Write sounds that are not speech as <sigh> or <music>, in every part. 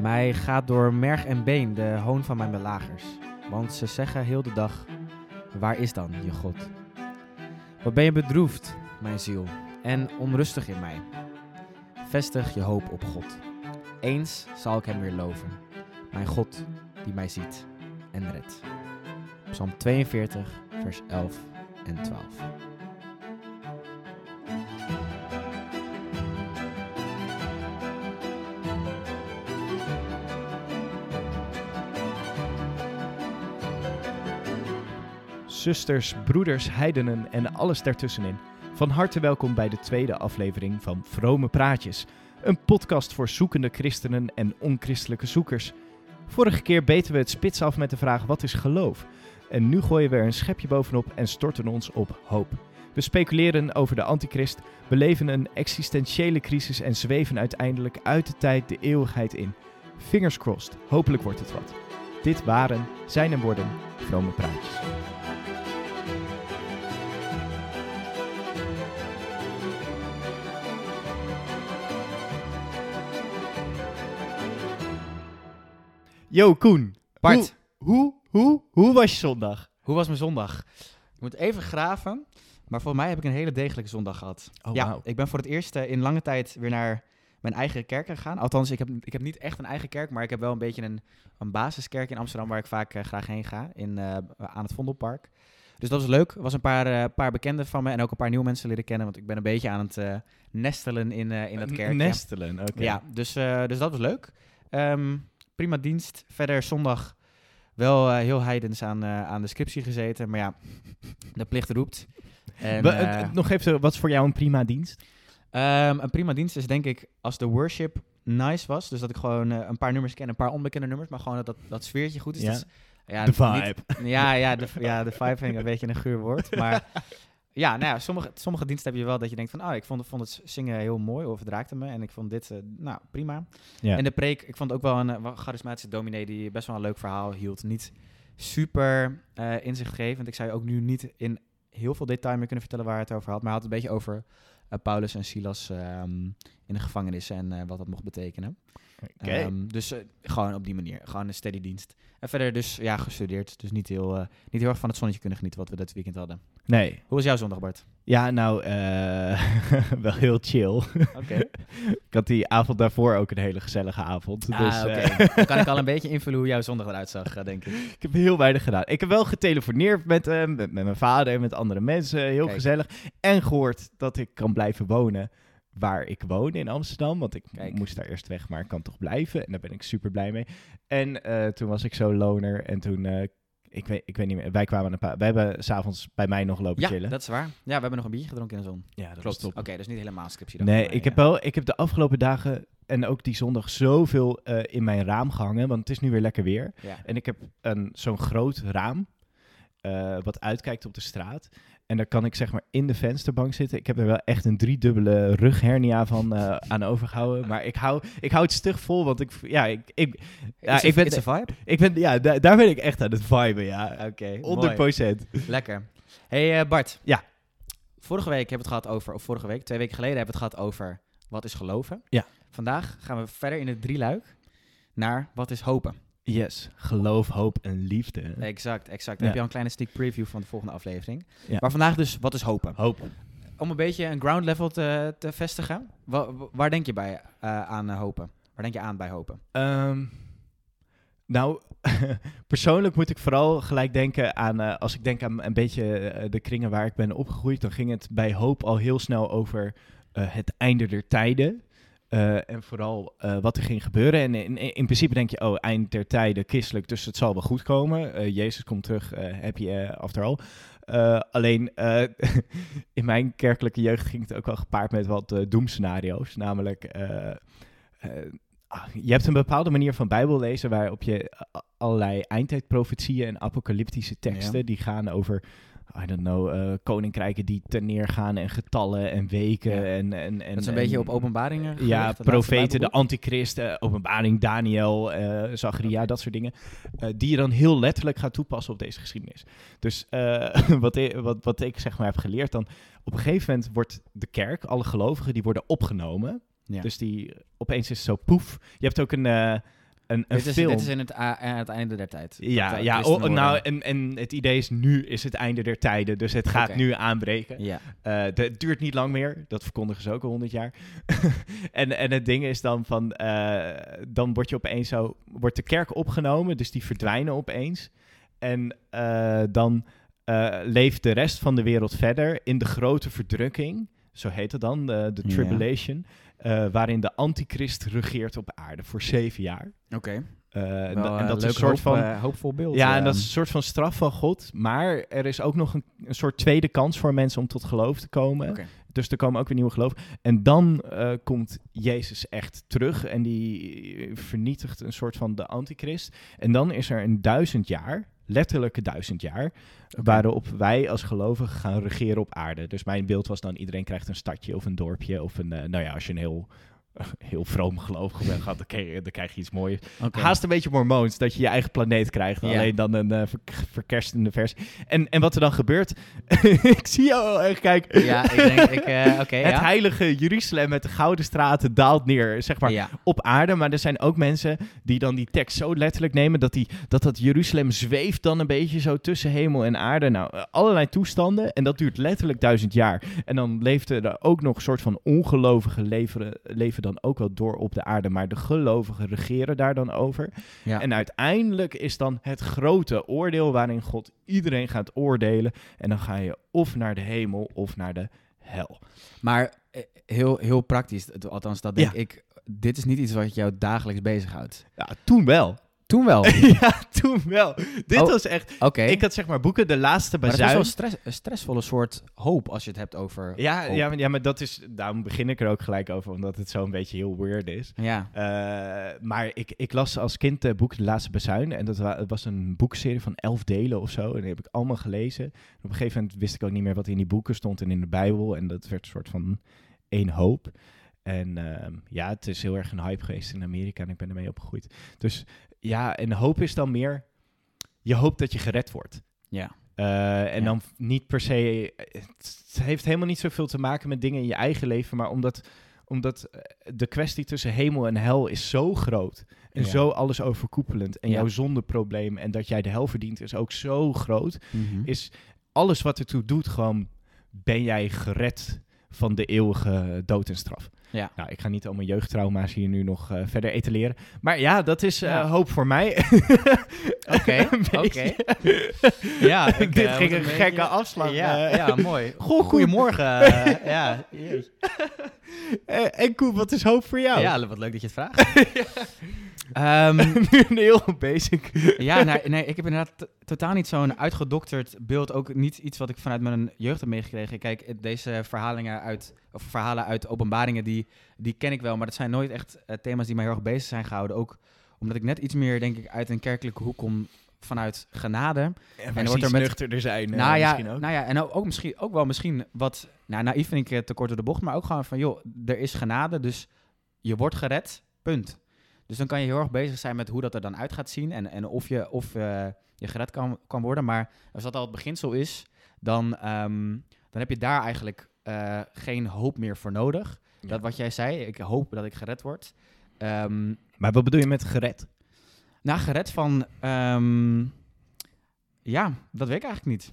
Mij gaat door merg en been de hoon van mijn belagers. Want ze zeggen heel de dag: Waar is dan je God? Wat ben je bedroefd, mijn ziel, en onrustig in mij? Vestig je hoop op God. Eens zal ik hem weer loven. Mijn God die mij ziet en redt. Psalm 42, vers 11 en 12. Zusters, broeders, heidenen en alles daartussenin. Van harte welkom bij de tweede aflevering van Vrome Praatjes. Een podcast voor zoekende christenen en onchristelijke zoekers. Vorige keer beten we het spits af met de vraag wat is geloof? En nu gooien we er een schepje bovenop en storten ons op hoop. We speculeren over de antichrist, beleven een existentiële crisis en zweven uiteindelijk uit de tijd de eeuwigheid in. Fingers crossed, hopelijk wordt het wat. Dit waren, zijn en worden, Vrome Praatjes. Yo, Koen. Bart, Hoe, hoe, hoe, hoe was je zondag? hoe was mijn zondag? Ik moet even graven, maar volgens mij heb ik een hele degelijke zondag gehad. Oh, ja, ik ben voor het eerst eh, in lange tijd weer naar mijn eigen kerk gegaan. Althans, ik heb, ik heb niet echt een eigen kerk, maar ik heb wel een beetje een, een basiskerk in Amsterdam waar ik vaak eh, graag heen ga, in, eh, aan het Vondelpark. Dus dat was leuk. Er was een paar, paar bekenden van me en ook een paar nieuwe mensen leren kennen, want ik ben een beetje aan het nestelen in, in dat kerkje. Nestelen, oké. Ja, dus, dus dat was leuk. Ehm, prima dienst. Verder zondag wel eh, heel heidens aan, eh, aan de scriptie gezeten. Maar ja, <laughs> de plicht roept. En, eh, nog even, wat is voor jou een prima dienst? ehm, een prima dienst is denk ik als de worship nice was. Dus dat ik gewoon een paar nummers ken, een paar onbekende nummers. Maar gewoon dat dat, dat sfeertje goed is. Ja. Dus, ja, De niet- vibe. ja, ja, de, ja, de vibe vind ik een beetje een guur woord. Maar <laughs> ja, nou ja, sommige, sommige diensten heb je wel dat je denkt van... Oh, ik vond, vond het zingen heel mooi of het raakte me. En ik vond dit, eh, nou, prima. Ja. En de preek, ik vond ook wel een eh, wel charismatische dominee... die best wel een leuk verhaal hield. Niet super eh inzichtgevend. Ik zou je ook nu niet in heel veel detail meer kunnen vertellen waar hij het over had. Maar hij had het een beetje over Paulus en Silas ehm, in de gevangenis... en wat dat mocht betekenen. Ehm, dus eh, gewoon op die manier. Gewoon een steady dienst. En verder dus ja, gestudeerd. Dus niet heel, eh, niet heel erg van het zonnetje kunnen genieten wat we dit weekend hadden. nee. Hoe was jouw zondag, Bart? Ja, nou, eh, <laughs> wel heel chill. Oké. <laughs> ik had die avond daarvoor ook een hele gezellige avond. dus, ah, eh, Dan kan ik al een beetje invullen hoe jouw zondag eruit zag, denk ik. <laughs> ik heb heel weinig gedaan. Ik heb wel getelefoneerd met met, met mijn vader en met andere mensen. Heel Kijk. gezellig. En gehoord dat ik kan blijven wonen waar ik woon in Amsterdam. Want ik Kijk. moest daar eerst weg, maar ik kan toch blijven. En daar ben ik super blij mee. En eh, toen was ik zo loner. En toen, eh, ik, weet, ik weet niet meer, wij kwamen een paar... Wij hebben s'avonds bij mij nog lopen Ja, chillen. dat is waar. Ja, we hebben nog een biertje gedronken in de zon. ja, dat Klopt. Oké, top. dus niet helemaal scriptie. Nee, ik heb, wel, ik heb de afgelopen dagen en ook die zondag zoveel eh, in mijn raam gehangen. Want het is nu weer lekker weer. Ja. En ik heb een, zo'n groot raam wat uitkijkt op de straat. En daar kan ik zeg maar in de vensterbank zitten. Ik heb er wel echt een driedubbele rughernia van eh, <laughs> aan overgehouden. Maar ik hou, ik hou het stug vol, want ik, ja, ik, ik, ja, ik, ben, It's a vibe? ik ben, ja, da- daar ben ik echt aan het viben, ja. Oké, 100 mooi. Lekker. hey, eh, Bart. Ja. Vorige week hebben we het gehad over, of vorige week, twee weken geleden hebben we het gehad over wat is geloven. Ja. Vandaag gaan we verder in het drieluik naar wat is hopen. Yes, geloof, hoop en liefde. Exact, exact. Dan heb je al een kleine sneak preview van de volgende aflevering. Maar vandaag dus, wat is hopen? Hoop. Om een beetje een ground level te, te vestigen, wa- wa- waar denk je bij eh, aan eh, hopen? Waar denk je aan bij hopen? Ehm, nou, <laughs> persoonlijk moet ik vooral gelijk denken aan, eh, als ik denk aan een beetje de kringen waar ik ben opgegroeid, dan ging het bij hoop al heel snel over het einde der tijden. Eh, en vooral eh, wat er ging gebeuren. En in, in principe denk je, oh, eind der tijden, christelijk, dus het zal wel goed komen. Eh, Jezus komt terug, happy after all. Alleen <laughs> in mijn kerkelijke jeugd ging het ook wel gepaard met wat doemscenario's. Namelijk, ah, je hebt een bepaalde manier van Bijbel lezen waarop je allerlei eindtijdprofetieën en apocalyptische teksten Ja. die gaan over, I don't know, eh, koninkrijken die ten neer gaan en getallen en weken Ja. en, en, en dat is een en- beetje op openbaringen gericht, ja, profeten, de Bijbelboek. antichrist, eh, openbaring, Daniel, Zacharia, dat soort dingen. die je dan heel letterlijk gaat toepassen op deze geschiedenis. Dus <laughs> wat, ik, wat, wat ik zeg maar heb geleerd dan, op een gegeven moment wordt de kerk, alle gelovigen, die worden opgenomen. Ja. Dus die, opeens is het zo poef. Je hebt ook een, een, een Dit is, film. dit is in het, aan het einde der tijd. ja, Dat, ja christenen oh, nou, en, en het idee is nu is het einde der tijden. Dus het gaat nu aanbreken. Ja. Eh, de- het duurt niet lang meer. Dat verkondigen ze ook al honderd jaar. <laughs> en, en het ding is dan van... eh, dan wordt je opeens zo... Wordt de kerk opgenomen. Dus die verdwijnen opeens. En eh, dan leeft de rest van de wereld verder in de grote verdrukking. Zo heet het dan, de, de Ja. Eh, waarin de antichrist regeert op aarde voor zeven jaar. Oké. Eh, en Wel, da- en eh, dat is een soort hoop, van... hoopvol beeld. Ja, en dat is een soort van straf van God. Maar er is ook nog een, een soort tweede kans voor mensen om tot geloof te komen. Dus er komen ook weer nieuwe geloof. En dan komt Jezus echt terug en die vernietigt een soort van de antichrist. En dan is er een duizend jaar, letterlijke duizend jaar, waarop wij als gelovigen gaan regeren op aarde. Dus mijn beeld was dan iedereen krijgt een stadje of een dorpje of een, eh, nou ja, als je een heel... <laughs> Heel vroom gelovige bent, gehad, dan krijg, je, dan krijg je iets moois. Haast een beetje mormoons, dat je je eigen planeet krijgt. Alleen dan een ver- verkerstende versie. En, en wat er dan gebeurt... <laughs> ik zie jou al echt kijken. Ja, ik denk, ik, eh, <laughs> Het ja. heilige Jeruzalem met de gouden straten daalt neer, zeg maar, ja. op aarde. Maar er zijn ook mensen die dan die tekst zo letterlijk nemen... dat die, dat, dat Jeruzalem zweeft dan een beetje zo tussen hemel en aarde. Nou, eh, allerlei toestanden. En dat duurt letterlijk duizend jaar. En dan leeft er ook nog een soort van ongelovigen leven, leven dan ook wel door op de aarde. Maar de gelovigen regeren daar dan over. ja. En uiteindelijk is dan het grote oordeel waarin God iedereen gaat oordelen. En dan ga je of naar de hemel of naar de hel. Maar eh, heel, heel praktisch, het- althans dat denk Ja. ik, dit is niet iets wat jou dagelijks bezighoudt. Ja, toen wel. Toen wel. <laughs> ja, toen wel. Dit Oh, was echt... Oké. Ik had zeg maar boeken, de laatste Maar dat is bazuin. wel stress, een stressvolle soort hoop als je het hebt over Ja, hoop. ja, maar- ja, maar dat is... Daarom begin ik er ook gelijk over, omdat het zo een beetje heel weird is. Ja. Eh, maar ik, ik las als kind het boek De Laatste Bazuin. En dat wa- het was een boekserie van elf delen of zo. En die heb ik allemaal gelezen. En op een gegeven moment wist ik ook niet meer wat in die boeken stond en in de Bijbel. En dat werd een soort van één hoop. En ehm, ja, het is heel erg een hype geweest in Amerika en ik ben ermee opgegroeid. Dus ja, en hoop is dan meer... Je hoopt dat je gered wordt. Ja. Eh, en Ja. dan niet per se. Het heeft helemaal niet zoveel te maken met dingen in je eigen leven, maar omdat, omdat eh, de kwestie tussen hemel en hel is zo groot. En Ja. zo alles overkoepelend. En Ja. jouw zondeprobleem en dat jij de hel verdient is ook zo groot. Mhm. Is alles wat ertoe doet, gewoon ben jij gered van de eeuwige dood en straf. Ja. Nou, ik ga niet al mijn jeugdtrauma's hier nu nog eh, verder etaleren. Maar ja, dat is eh, Ja. hoop voor mij. <laughs> Oké, oké. Ja, <laughs> ik, Dit eh, ging een gekke beetje- afslag. Ja, eh. ja mooi. <laughs> Goh, Goedemorgen. ja. Eh, en Koen, wat is hoop voor jou? ja, wat leuk dat je het vraagt. Ehm, <laughs> nu een heel basic. ja, nee, nee, ik heb inderdaad totaal niet zo'n uitgedokterd beeld. Ook niet iets wat ik vanuit mijn jeugd heb meegekregen. Kijk, het- deze verhalingen uit, of verhalen uit openbaringen, die, die ken ik wel. Maar dat zijn nooit echt eh, thema's die mij heel erg bezig zijn gehouden. Ook omdat ik net iets meer, denk ik, uit een kerkelijke hoek kom vanuit genade. En wordt er er met- nuchterder zijn. eh, nou, ja, misschien ook. nou ja, en ook, ook, misschien, ook wel misschien wat... Nou, naïef vind ik eh, te kort door de bocht, maar ook gewoon van... joh, er is genade, dus je wordt gered, punt. Dus dan kan je heel erg bezig zijn met hoe dat er dan uit gaat zien... en, en of, je, of eh, je gered kan, kan worden. Maar als dat al het beginsel is, dan, ehm, dan heb je daar eigenlijk eh, geen hoop meer voor nodig. Ja. Dat wat jij zei, ik hoop dat ik gered word. Ehm, Maar wat bedoel je met gered? nou, gered van. ehm, ja, dat weet ik eigenlijk niet.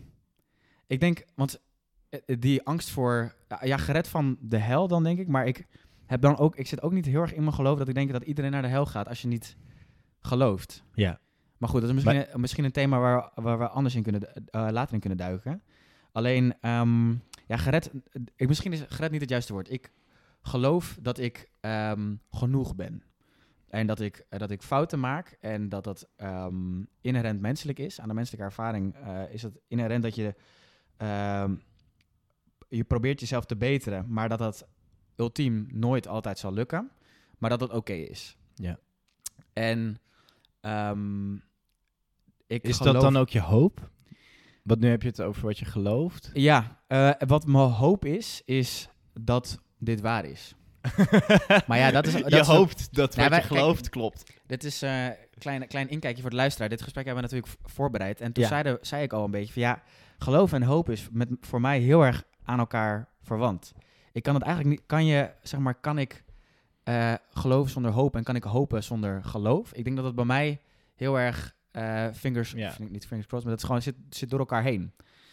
Ik denk, want eh, die angst voor. Ja, gered van de hel dan, denk ik. Maar ik heb dan ook. Ik zit ook niet heel erg in mijn geloof dat ik denk dat iedereen naar de hel gaat als je niet gelooft. Ja. Maar goed, dat is misschien, een, misschien een thema waar, waar we anders in kunnen, eh, later in kunnen duiken. Alleen, ehm, ja, gered. Ik, misschien is gered niet het juiste woord. Ik geloof dat ik ehm, genoeg ben. En dat ik, eh, dat ik fouten maak en dat dat ehm, inherent menselijk is. Aan de menselijke ervaring eh, is het inherent dat je, je probeert jezelf te beteren, maar dat dat ultiem nooit altijd zal lukken, maar dat dat oké is. Ja. En ehm, ik Is geloof- dat dan ook je hoop? Want nu heb je het over wat je gelooft. Ja, eh, wat mijn hoop is, is dat dit waar is. <laughs> Maar ja, dat is- dat je is hoopt dat Ja, wat wij- je gelooft klopt. Dit is een uh, klein, klein inkijkje voor de luisteraar. Dit gesprek hebben we natuurlijk voorbereid. En toen Ja. zeide, zei ik al een beetje van ja, geloof en hoop is met, voor mij heel erg aan elkaar verwant. Ik kan het eigenlijk niet, kan je, zeg maar, kan ik eh, geloof zonder hoop en kan ik hopen zonder geloof? Ik denk dat het bij mij heel erg eh, fingers, Ja. of niet fingers crossed, maar dat is gewoon zit, zit door elkaar heen.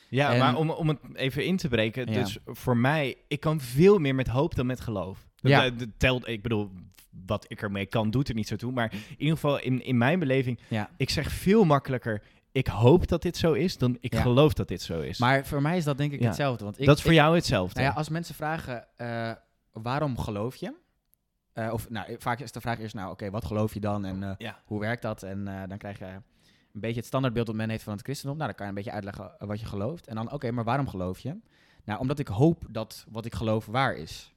Ja, En- maar om, om het even in te breken. Ja. Dus voor mij, ik kan veel meer met hoop dan met geloof. Dat, Ja. eh, dat telt, ik bedoel, wat ik ermee kan, doet er niet zo toe. Maar in ieder geval, in, in mijn beleving, Ja. ik zeg veel makkelijker, ik hoop dat dit zo is, dan ik Ja. geloof dat dit zo is. Maar voor mij is dat denk ik Ja. hetzelfde. Want ik, dat is voor ik- jou hetzelfde. Nou ja, als mensen vragen, eh, waarom geloof je? Eh, of nou, vaak is de vraag eerst, nou oké, wat geloof je dan en eh, Ja. hoe werkt dat? En dan krijg je een beetje het standaardbeeld dat men heeft van het christendom. Nou, dan kan je een beetje uitleggen wat je gelooft. En dan, oké, maar waarom geloof je? Nou, omdat ik hoop dat wat ik geloof waar is.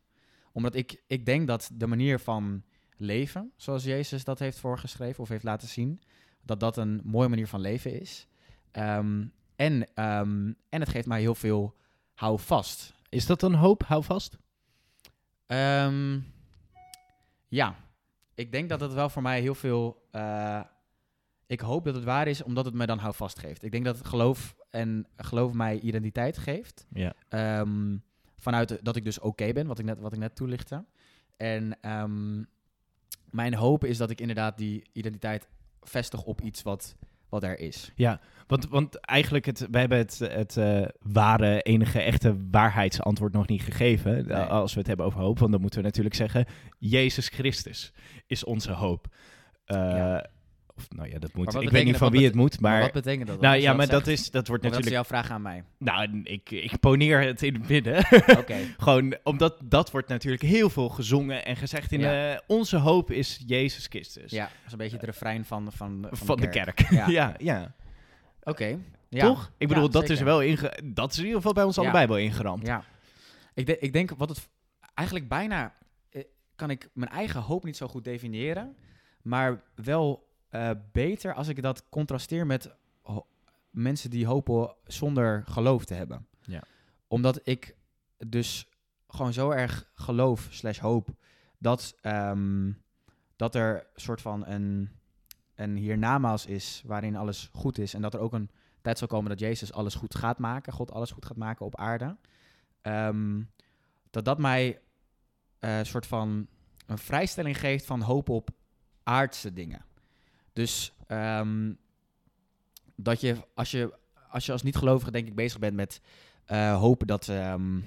Omdat ik, ik denk dat de manier van leven, zoals Jezus dat heeft voorgeschreven of heeft laten zien, dat dat een mooie manier van leven is. Ehm, en, ehm, en het geeft mij heel veel houvast. Is dat een hoop? Hou vast. Ehm, ja, ik denk dat het wel voor mij heel veel. eh, ik hoop dat het waar is, omdat het me dan houvast geeft. Ik denk dat het geloof en geloof mij identiteit geeft. Ja. Vanuit dat ik dus oké ben, wat ik net, wat ik net toelichtte. En mijn hoop is dat ik inderdaad die identiteit vestig op iets wat, wat er is. Ja, want, want eigenlijk, het, wij hebben het, het eh, ware, enige echte waarheidsantwoord nog niet gegeven. Nee. eh, Als we het hebben over hoop, want dan moeten we natuurlijk zeggen, Jezus Christus is onze hoop. Eh, Ja. Of nou ja, dat moet. Ik weet niet van wie het moet, Maar maar... wat betekent dat? nou ja, maar dat, is, dat wordt Of dat is natuurlijk... jouw vraag aan mij. Nou, ik, ik poneer het in het midden. Oké. <laughs> Gewoon omdat dat wordt natuurlijk heel veel gezongen en gezegd in Ja. eh, onze hoop is Jezus Christus. Ja, dat is een beetje het refrein van, van, van, Van de kerk. Ja. <laughs> Ja, ja. Oké. Ja. Toch? Ik bedoel, Ja, dat is wel inge dat is in ieder geval bij ons Ja. allebei wel ingeramd. Ja. Ik, de- ik denk wat het eigenlijk bijna eh, kan ik mijn eigen hoop niet zo goed definiëren, maar wel eh, beter als ik dat contrasteer met mensen die hopen zonder geloof te hebben. Ja. Omdat ik dus gewoon zo erg geloof slash hoop dat, ehm, dat er een soort van een, een hiernamaals is waarin alles goed is en dat er ook een tijd zal komen dat Jezus alles goed gaat maken, God alles goed gaat maken op aarde. Ehm, dat dat mij eh, een soort van een vrijstelling geeft van hoop op aardse dingen. Dus ehm, dat je als je als je als niet-gelovige denk ik bezig bent met eh, hopen dat, ehm,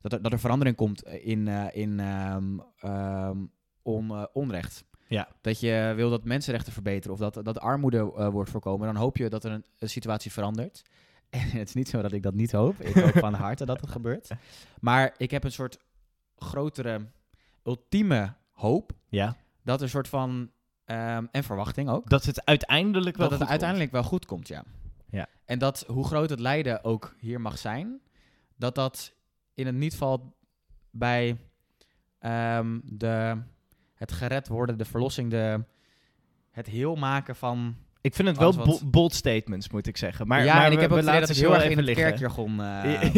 dat, er, dat er verandering komt in, eh, in ehm, on, eh, onrecht. Ja. Dat je wil dat mensenrechten verbeteren of dat, dat armoede wordt voorkomen. Dan hoop je dat er een, een situatie verandert. <laughs> En het is niet zo dat ik dat niet hoop. Ik hoop van harte dat het gebeurt. Maar ik heb een soort grotere, ultieme hoop. Ja. Dat er een soort van... ehm, en verwachting ook. Dat het uiteindelijk wel dat het goed uiteindelijk wel goed komt, ja. Ja. En dat hoe groot het lijden ook hier mag zijn... dat dat in het niet valt bij ehm, de, het gered worden, de verlossing, de, het heel maken van... Ik vind het wel wat- bold statements, moet ik zeggen. Maar, ja, maar en ik we- heb ook we laten dat heel erg in even het liggen. kerkjargon... eh,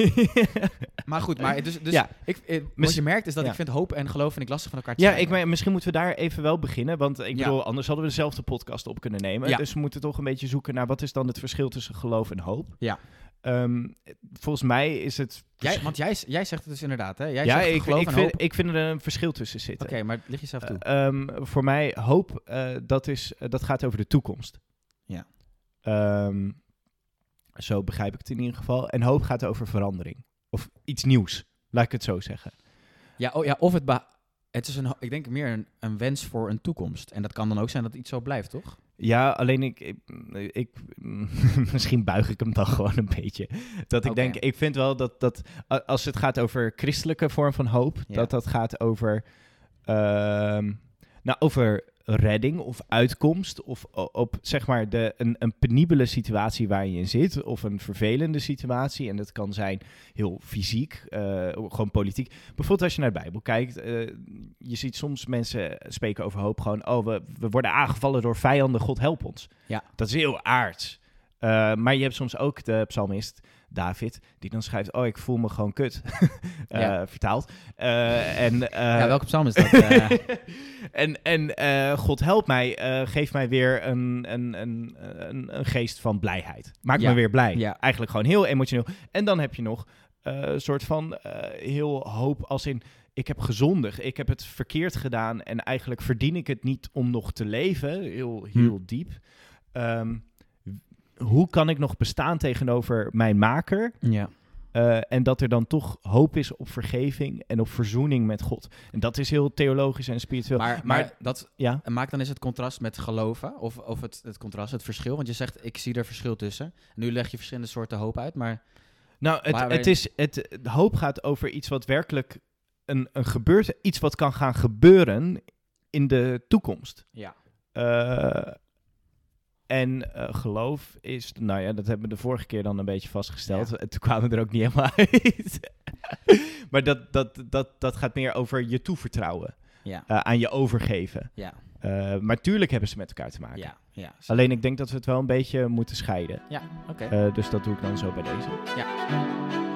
<laughs> maar goed, maar dus, dus Ja. ik, eh, wat je merkt is dat ja. ik vind hoop en geloof vind ik lastig van elkaar te Ja, ik, misschien moeten we daar even wel beginnen. Want ik bedoel, anders hadden we dezelfde podcast op kunnen nemen. Ja. Dus we moeten toch een beetje zoeken naar wat is dan het verschil tussen geloof en hoop. Ja. Ehm, volgens mij is het... Jij, want jij, jij zegt het dus inderdaad, hè? Jij ja, zegt ik, geloof ik, en vind, hoop. ik vind er een verschil tussen zitten. Oké, maar lig jezelf toe. Eh, ehm, voor mij, hoop, eh, dat, is, dat gaat over de toekomst. Ja. Ehm, zo begrijp ik het in ieder geval. En hoop gaat over verandering. Of iets nieuws, laat ik het zo zeggen. Ja, oh, ja of het, het is een, ik denk meer een, een wens voor een toekomst. En dat kan dan ook zijn dat iets zo blijft, toch? Ja, alleen ik, ik, ik- <laughs> misschien buig ik hem dan gewoon een beetje. Dat ik denk, ik vind wel dat, dat als het gaat over christelijke vorm van hoop, Ja. dat dat gaat over, ehm, nou, over redding of uitkomst of op zeg maar de, een, een penibele situatie waar je in zit of een vervelende situatie. En dat kan zijn heel fysiek, eh, gewoon politiek. Bijvoorbeeld als je naar de Bijbel kijkt, eh, je ziet soms mensen spreken over hoop gewoon, oh, we, we worden aangevallen door vijanden, God help ons. Ja. Dat is heel aards. Eh, maar je hebt soms ook de psalmist David, die dan schrijft, oh, ik voel me gewoon kut. <laughs> Eh, Ja. Vertaald. Eh, en, eh, ja, welke psalm is dat? <laughs> en en God help mij, geef mij weer een, een, een, een, een geest van blijheid. Maak Ja. me weer blij. Ja. Eigenlijk gewoon heel emotioneel. En dan heb je nog een soort van heel hoop als in... ik heb gezondigd, ik heb het verkeerd gedaan en eigenlijk verdien ik het niet om nog te leven, heel, heel diep. W- hoe kan ik nog bestaan tegenover mijn maker? Ja. Eh, en dat er dan toch hoop is op vergeving en op verzoening met God. En dat is heel theologisch en spiritueel. Maar, maar dat ja, maakt dan eens het contrast met geloven, of, of het, het contrast, het verschil. Want je zegt, ik zie er verschil tussen. Nu leg je verschillende soorten hoop uit, maar... nou, het, het is, het, hoop gaat over iets wat werkelijk een, een gebeurt, iets wat kan gaan gebeuren in de toekomst. Ja. Eh, en eh, geloof is, nou ja, dat hebben we de vorige keer dan een beetje vastgesteld. En <laughs> Toen kwamen we er ook niet helemaal <laughs> uit. <laughs> maar dat, dat, dat, dat gaat meer over je toevertrouwen, Ja. eh, aan je overgeven. Ja. Eh, maar tuurlijk hebben ze met elkaar te maken. Ja. Ja. Alleen ik denk dat we het wel een beetje moeten scheiden. Ja, oké. Dus dat doe ik dan zo bij deze.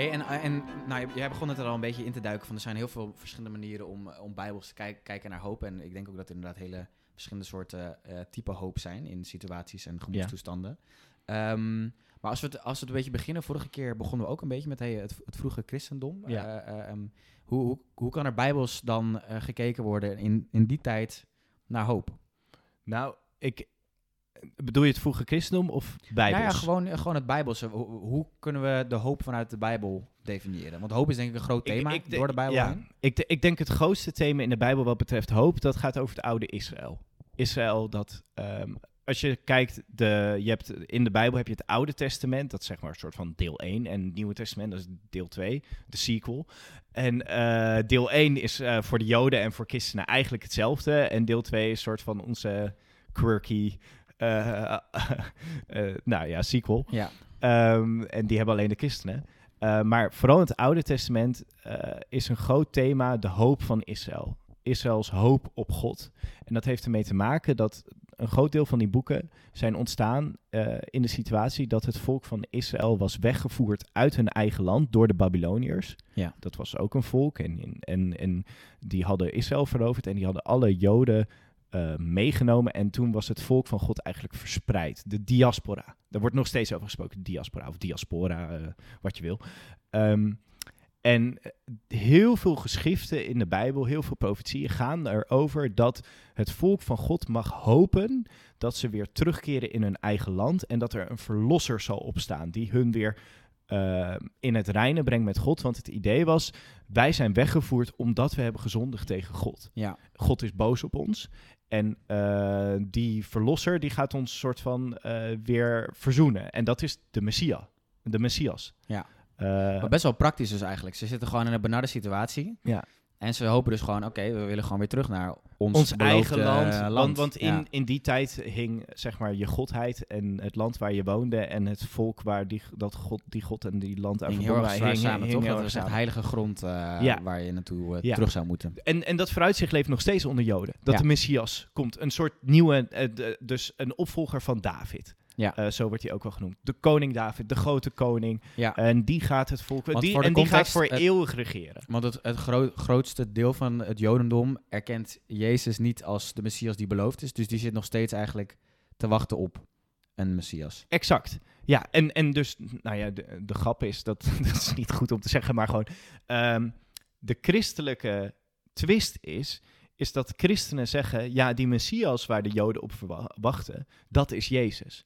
Hey, en, en nou, jij begon het er al een beetje in te duiken van er zijn heel veel verschillende manieren om, om bijbels te kijk- kijken naar hoop. En ik denk ook dat er inderdaad hele verschillende soorten eh type hoop zijn in situaties en gemoedstoestanden. Ehm, maar als we, het, als we het een beetje beginnen, vorige keer begonnen we ook een beetje met hey, het, het vroege christendom. Ja. Eh, eh, ehm, hoe, hoe, hoe kan er bijbels dan eh, gekeken worden in, in die tijd naar hoop? Nou, ik... Bedoel je het vroege christendom of bijbels? Nou ja, gewoon, gewoon het Bijbelse. Hoe, hoe kunnen we de hoop vanuit de Bijbel definiëren? Want hoop is denk ik een groot thema ik door de Bijbel ja, heen. Ik, ik denk het grootste thema in de Bijbel wat betreft hoop, dat gaat over het oude Israël. Israël dat, ehm, als je kijkt, de, je hebt, in de Bijbel heb je het Oude Testament, dat is zeg maar een soort van deel 1, en het Nieuwe Testament, dat is deel 2, de sequel. En eh, deel 1 is eh, voor de Joden en voor christenen eigenlijk hetzelfde, en deel 2 is een soort van onze quirky, <laughs> nou ja, sequel. Ja. Ehm, en die hebben alleen de christenen. Uh, maar vooral in het Oude Testament is een groot thema de hoop van Israël. Israëls hoop op God. En dat heeft ermee te maken dat een groot deel van die boeken zijn ontstaan uh, in de situatie dat het volk van Israël was weggevoerd uit hun eigen land door de Babyloniërs. Ja. Dat was ook een volk en, en, en die hadden Israël veroverd en die hadden alle Joden uh, meegenomen. En toen was het volk van God eigenlijk verspreid. De diaspora. Daar wordt nog steeds over gesproken. Diaspora of diaspora, uh, wat je wil. Um, en heel veel geschriften in de Bijbel, heel veel profetieën gaan erover dat het volk van God mag hopen dat ze weer terugkeren in hun eigen land en dat er een verlosser zal opstaan die hun weer uh, in het reine brengt met God. Want het idee was, wij zijn weggevoerd omdat we hebben gezondigd tegen God. Ja. God is boos op ons. En uh, die verlosser die gaat ons soort van uh, weer verzoenen. En dat is de Messia, de Messias. Ja. Uh, maar best wel praktisch dus eigenlijk. Ze zitten gewoon in een benarde situatie. Ja. En ze hopen dus gewoon, oké, okay, we willen gewoon weer terug naar ons, ons eigen land. land. Want, want in, ja. in die tijd hing zeg maar je godheid en het land waar je woonde en het volk waar die, dat God, die God en die land aan verbonden erg hing, samen, hing toch? Dat echt samen. heilige grond uh, Ja. waar je naartoe uh, Ja. terug zou moeten. En, en dat vooruitzicht leeft nog steeds onder Joden. Dat de Messias komt. Een soort nieuwe, eh, dus een opvolger van David. Ja. Eh, zo wordt hij ook wel genoemd. De koning David, de grote koning. Ja. En die gaat het volk. Want Die, en die gaat voor het- eeuwig regeren. Want het, het gro- grootste deel van het Jodendom erkent Jezus niet als de Messias die beloofd is. Dus die zit nog steeds eigenlijk te wachten op een Messias. Exact. Ja, en, en dus, nou ja, de, de grap is, dat, <laughs> dat is niet goed om te zeggen, maar gewoon, ehm, de christelijke twist is, is dat christenen zeggen, ja, die Messias waar de Joden op wachten, dat is Jezus.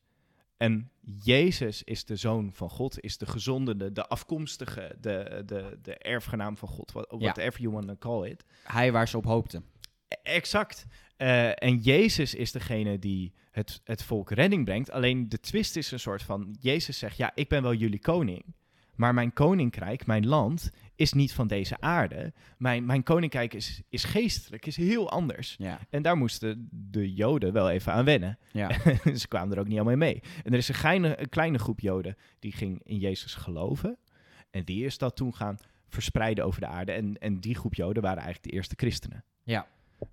En Jezus is de zoon van God, is de gezondene, de afkomstige, de, de, de erfgenaam van God, what- Ja. whatever you want to call it. Hij waar ze op hoopten. Exact. Eh, en Jezus is degene die het, het volk redding brengt. Alleen de twist is een soort van: Jezus zegt: Ja, ik ben wel jullie koning. Maar mijn koninkrijk, mijn land, is niet van deze aarde. Mijn, mijn koninkrijk is, is geestelijk, is heel anders. Ja. En daar moesten de Joden wel even aan wennen. Ja. <laughs> Ze kwamen er ook niet allemaal mee. En er is een, geine, een kleine groep Joden die ging in Jezus geloven. En die is dat toen gaan verspreiden over de aarde. En, en die groep Joden waren eigenlijk de eerste christenen. ja.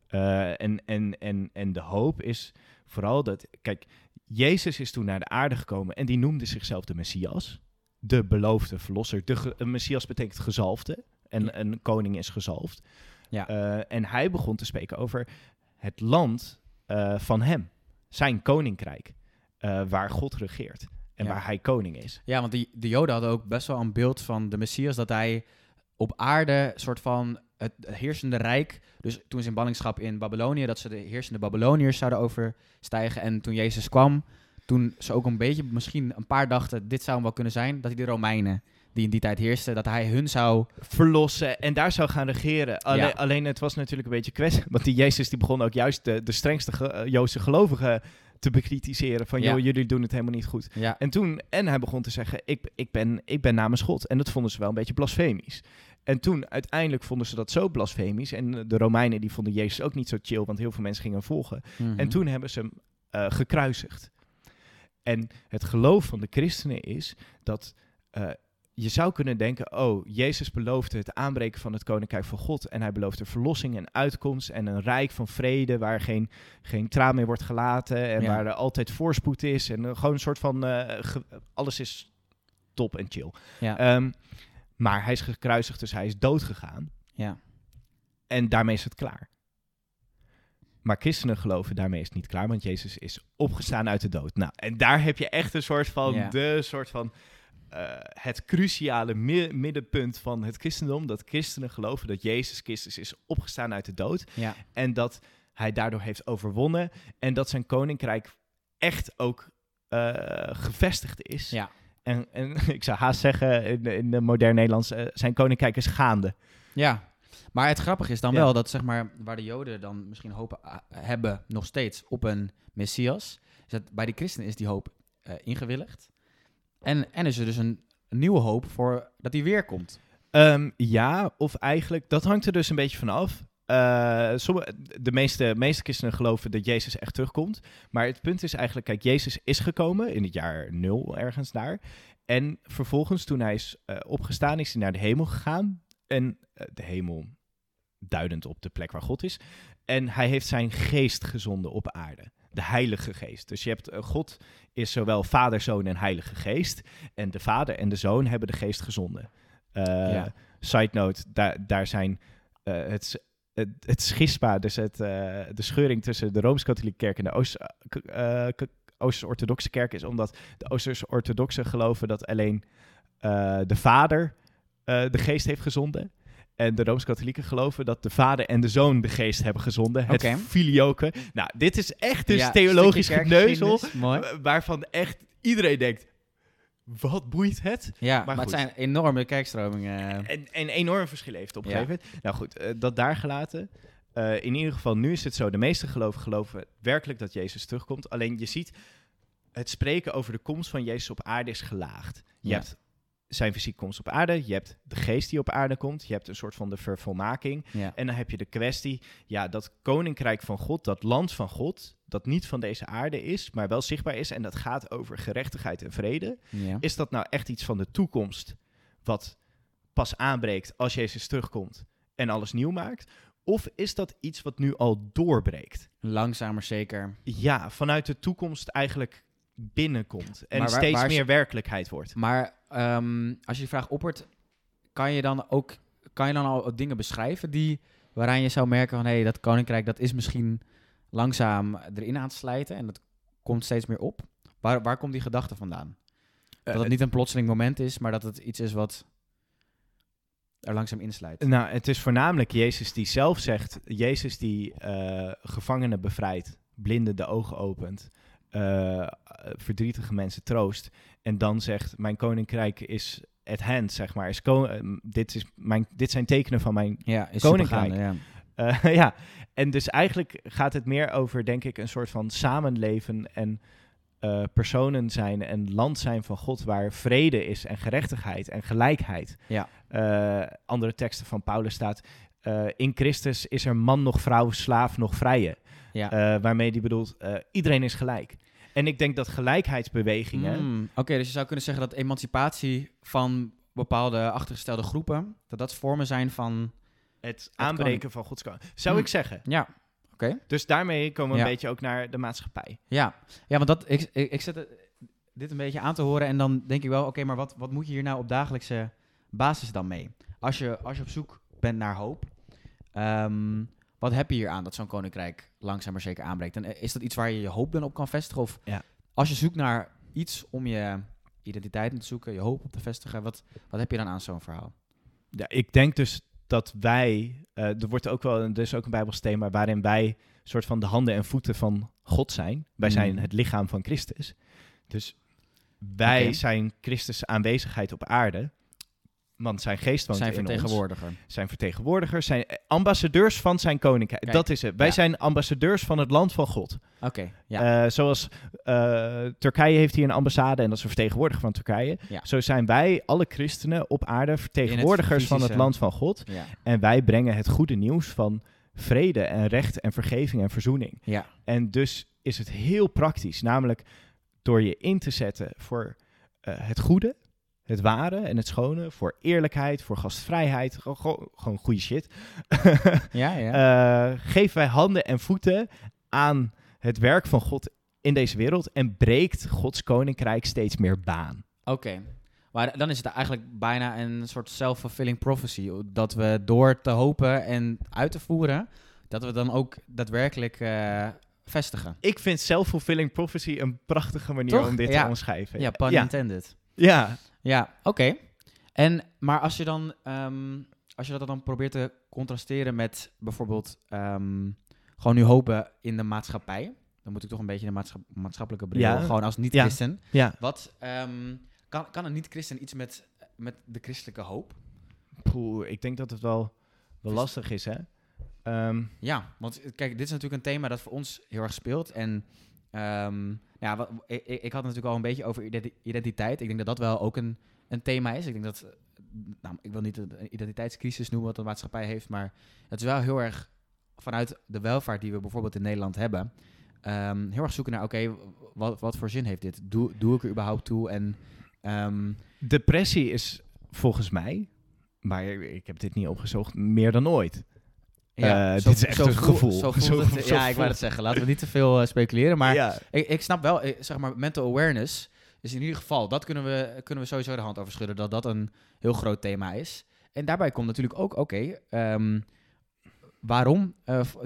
Uh, en, en, en, en de hoop is vooral dat, kijk, Jezus is toen naar de aarde gekomen en die noemde zichzelf de Messias, de beloofde verlosser. De een Messias betekent gezalfde en een koning is gezalfd. Ja. Uh, en hij begon te spreken over het land uh, van hem, zijn koninkrijk. eh, waar God regeert en Ja. waar hij koning is. Ja, want die, de Joden hadden ook best wel een beeld van de Messias dat hij op aarde soort van het heersende rijk, dus toen ze in ballingschap in Babylonië, dat ze de heersende Babyloniërs zouden overstijgen. En toen Jezus kwam, toen ze ook een beetje, misschien een paar dachten, dit zou hem wel kunnen zijn, dat hij de Romeinen, die in die tijd heersten, dat hij hun zou... Verlossen en daar zou gaan regeren. Alleen, Ja. alleen het was natuurlijk een beetje kwestie. Want die Jezus die begon ook juist de, de strengste ge- eh, Joodse gelovigen te bekritiseren. Van, Ja. joh, jullie doen het helemaal niet goed. Ja, En toen, en hij begon te zeggen, ik, ik, ben, ik ben namens God. En dat vonden ze wel een beetje blasfemisch. En toen, uiteindelijk vonden ze dat zo blasfemisch. En de Romeinen, die vonden Jezus ook niet zo chill, want heel veel mensen gingen hem volgen. Mhm. En toen hebben ze hem eh, gekruisigd. En het geloof van de christenen is dat eh, je zou kunnen denken: oh, Jezus beloofde het aanbreken van het koninkrijk van God. En hij beloofde verlossing en uitkomst en een rijk van vrede waar geen, geen traan meer wordt gelaten. En Ja. waar er altijd voorspoed is. En eh, gewoon een soort van: eh, alles is top en chill. Ja. Ehm, maar hij is gekruisigd, dus hij is dood gegaan. ja. En daarmee is het klaar. Maar christenen geloven daarmee is het niet klaar, want Jezus is opgestaan uit de dood. Nou, en daar heb je echt een soort van, Ja. de soort van, eh, het cruciale mi- middenpunt van het christendom. Dat christenen geloven dat Jezus Christus is opgestaan uit de dood. ja. En dat hij daardoor heeft overwonnen. En dat zijn koninkrijk echt ook eh, gevestigd is. Ja. En, en <laughs> ik zou haast zeggen, in, in de modern Nederlands, eh, zijn koninkrijk is gaande. Ja, maar het grappige is dan Ja. wel dat zeg maar waar de Joden dan misschien hoop ah, hebben nog steeds op een Messias, is dat bij de christenen is die hoop eh, ingewilligd. En, en is er dus een, nieuwe hoop voor dat hij weer komt. Ehm, ja, of eigenlijk, dat hangt er dus een beetje van af. Eh, sommige, de meeste, meeste christenen geloven dat Jezus echt terugkomt. Maar het punt is eigenlijk, kijk, Jezus is gekomen in het jaar nul, ergens daar. En vervolgens, toen hij is eh, opgestaan, is hij naar de hemel gegaan. En eh, de hemel, duidend op de plek waar God is. En hij heeft zijn geest gezonden op aarde. De Heilige Geest. Dus je hebt, eh, God is zowel Vader, Zoon en Heilige Geest. En de Vader en de Zoon hebben de Geest gezonden. Eh, Ja. Side note, daar, daar zijn het, het, het schisma, dus het, de scheuring tussen de Rooms-Katholieke Kerk en de Oost, Oosters-Orthodoxe Kerk is omdat de Oosters-Orthodoxen geloven dat alleen de Vader eh, de Geest heeft gezonden. En de Rooms-Katholieken geloven dat de Vader en de Zoon de Geest hebben gezonden. Het filioque. Nou, dit is echt dus Ja, theologisch geneuzel. Waarvan echt iedereen denkt, wat boeit het? Ja, maar maar, het zijn enorme kerkstromingen. En, en enorm verschil heeft op een Ja. gegeven moment. Nou goed, eh, dat daar gelaten. Eh, in ieder geval, nu is het zo. De meeste geloven geloven werkelijk dat Jezus terugkomt. Alleen je ziet, het spreken over de komst van Jezus op aarde is gelaagd. Je Ja. hebt zijn fysieke komst op aarde. Je hebt de geest die op aarde komt. Je hebt een soort van de vervolmaking. Ja. En dan heb je de kwestie, ja, dat koninkrijk van God, dat land van God, dat niet van deze aarde is, maar wel zichtbaar is. En dat gaat over gerechtigheid en vrede. Ja. Is dat nou echt iets van de toekomst wat pas aanbreekt als Jezus terugkomt en alles nieuw maakt? Of is dat iets wat nu al doorbreekt? Langzamer zeker. Ja, vanuit de toekomst eigenlijk binnenkomt en waar- steeds waar meer werkelijkheid wordt. Maar ehm, als je die vraag oppert, kan je dan ook kan je dan al dingen beschrijven die waaraan je zou merken van hé, hey, dat koninkrijk dat is misschien langzaam erin aan het slijten en dat komt steeds meer op. Waar, waar komt die gedachte vandaan? Dat het Eh, niet een plotseling moment is, maar dat het iets is wat er langzaam inslijt. Nou, het is voornamelijk Jezus die zelf zegt, Jezus die eh, gevangenen bevrijdt, blinden de ogen opent, eh, verdrietige mensen troost. En dan zegt, mijn koninkrijk is at hand, zeg maar. Is eh, dit, is mijn, dit zijn tekenen van mijn Ja, Koninkrijk. ja. Eh, <laughs> ja, en dus eigenlijk gaat het meer over, denk ik, een soort van samenleven en personen zijn en land zijn van God, waar vrede is en gerechtigheid en gelijkheid. Ja. Andere teksten van Paulus staat, in Christus is er man nog vrouw, slaaf nog vrije. Ja. Eh, waarmee die bedoelt, eh, iedereen is gelijk. En ik denk dat gelijkheidsbewegingen, Mm, Oké, dus je zou kunnen zeggen dat emancipatie van bepaalde achtergestelde groepen, dat dat vormen zijn van... het aanbreken van Gods koning, zou Hmm. ik zeggen. Ja, oké. Dus daarmee komen we Ja. een beetje ook naar de maatschappij. Ja, ja want dat, ik, ik, ik zet het- dit een beetje aan te horen en dan denk ik wel, oké, maar wat, wat moet je hier nou op dagelijkse basis dan mee? Als je, als je op zoek bent naar hoop, ehm, wat heb je hier aan dat zo'n koninkrijk langzaam maar zeker aanbreekt? En eh, is dat iets waar je je hoop dan op kan vestigen? Of Ja. als je zoekt naar iets om je identiteit te zoeken, je hoop op te vestigen, wat, wat heb je dan aan zo'n verhaal? Ja, ik denk dus dat wij, eh, er wordt ook wel, er is ook een Bijbels thema waarin wij soort van de handen en voeten van God zijn. Wij Mm. zijn het lichaam van Christus. Dus wij zijn Christus aanwezigheid op aarde. Want zijn geest woont Zijn in ons. vertegenwoordiger. Zijn vertegenwoordigers, zijn ambassadeurs van zijn koninkrijk. Kijk, dat is het. Wij ja. zijn ambassadeurs van het land van God. Oké, ja. Eh, zoals eh, Turkije heeft hier een ambassade en dat is een vertegenwoordiger van Turkije. Ja. Zo zijn wij, alle christenen op aarde, vertegenwoordigers van het land van God. En wij brengen het goede nieuws van vrede en recht en vergeving en verzoening. Ja. En dus is het heel praktisch, namelijk door je in te zetten voor eh, het goede, het ware en het schone, voor eerlijkheid, voor gastvrijheid, gewoon, goede shit. <laughs> Ja, ja. Eh, geven wij handen en voeten aan het werk van God in deze wereld en breekt Gods koninkrijk steeds meer baan. Oké. Maar dan is het eigenlijk bijna een soort self-fulfilling prophecy. Dat we door te hopen en uit te voeren, dat we dan ook daadwerkelijk eh, vestigen. Ik vind self-fulfilling prophecy een prachtige manier Toch? om dit Ja. te omschrijven. Ja, pun ja. intended. ja. Ja, oké. En, maar als je dan, ehm, als je dat dan probeert te contrasteren met bijvoorbeeld ehm, gewoon nu hopen in de maatschappij. Dan moet ik toch een beetje de maatschap- maatschappelijke bril, Ja. gewoon als niet-christen. Ja. Wat, ehm, kan, kan een niet-christen iets met, met de christelijke hoop? Poeh, ik denk dat het wel, wel lastig is, hè? Ja, want kijk, dit is natuurlijk een thema dat voor ons heel erg speelt. En ehm, ja, wat, ik, ik had het natuurlijk al een beetje over identi- identiteit. Ik denk dat dat wel ook een, een thema is. Ik denk dat, nou, ik wil niet een identiteitscrisis noemen wat de maatschappij heeft, maar het is wel heel erg vanuit de welvaart die we bijvoorbeeld in Nederland hebben, ehm, heel erg zoeken naar, oké, wat, wat voor zin heeft dit? Doe, doe ik er überhaupt toe? En ehm, depressie is volgens mij, maar ik heb dit niet opgezocht, meer dan ooit. Ja, Eh, dit is echt een voel- gevoel. Zo <laughs> voelt het, ja, ik wou het zeggen. Laten we niet te veel eh, speculeren, maar... ja. Ik, ik snap wel, eh, zeg maar, mental awareness is in ieder geval, dat kunnen we, kunnen we sowieso de hand over schudden, dat dat een heel groot thema is. En daarbij komt natuurlijk ook, oké, ehm, waarom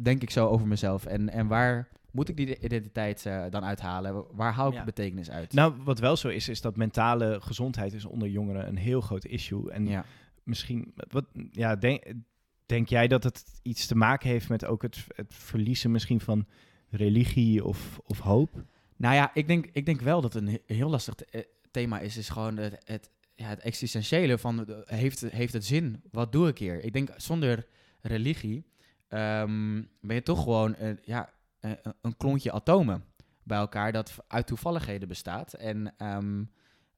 denk ik zo over mezelf? En, en waar moet ik die identiteit dan uithalen? Waar hou ik Ja. betekenis uit? Nou, wat wel zo is, is dat mentale gezondheid is onder jongeren een heel groot issue. En ja. misschien, wat, ja, denk, denk jij dat het iets te maken heeft met ook het, het verliezen misschien van religie of, of hoop? Nou ja, ik denk, ik denk wel dat een he- heel lastig eh, thema is, is gewoon het, het, ja, het existentiële van, heeft, heeft het zin? Wat doe ik hier? Ik denk, zonder religie ehm, ben je toch gewoon eh, ja, eh, een- een klontje atomen bij elkaar dat uit toevalligheden bestaat. En ehm,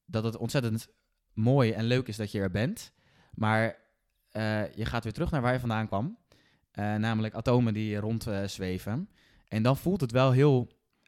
dat het ontzettend mooi en leuk is dat je er bent. Maar eh, je gaat weer terug naar waar je vandaan kwam. Eh, namelijk atomen die rond eh, zweven. En dan voelt het wel heel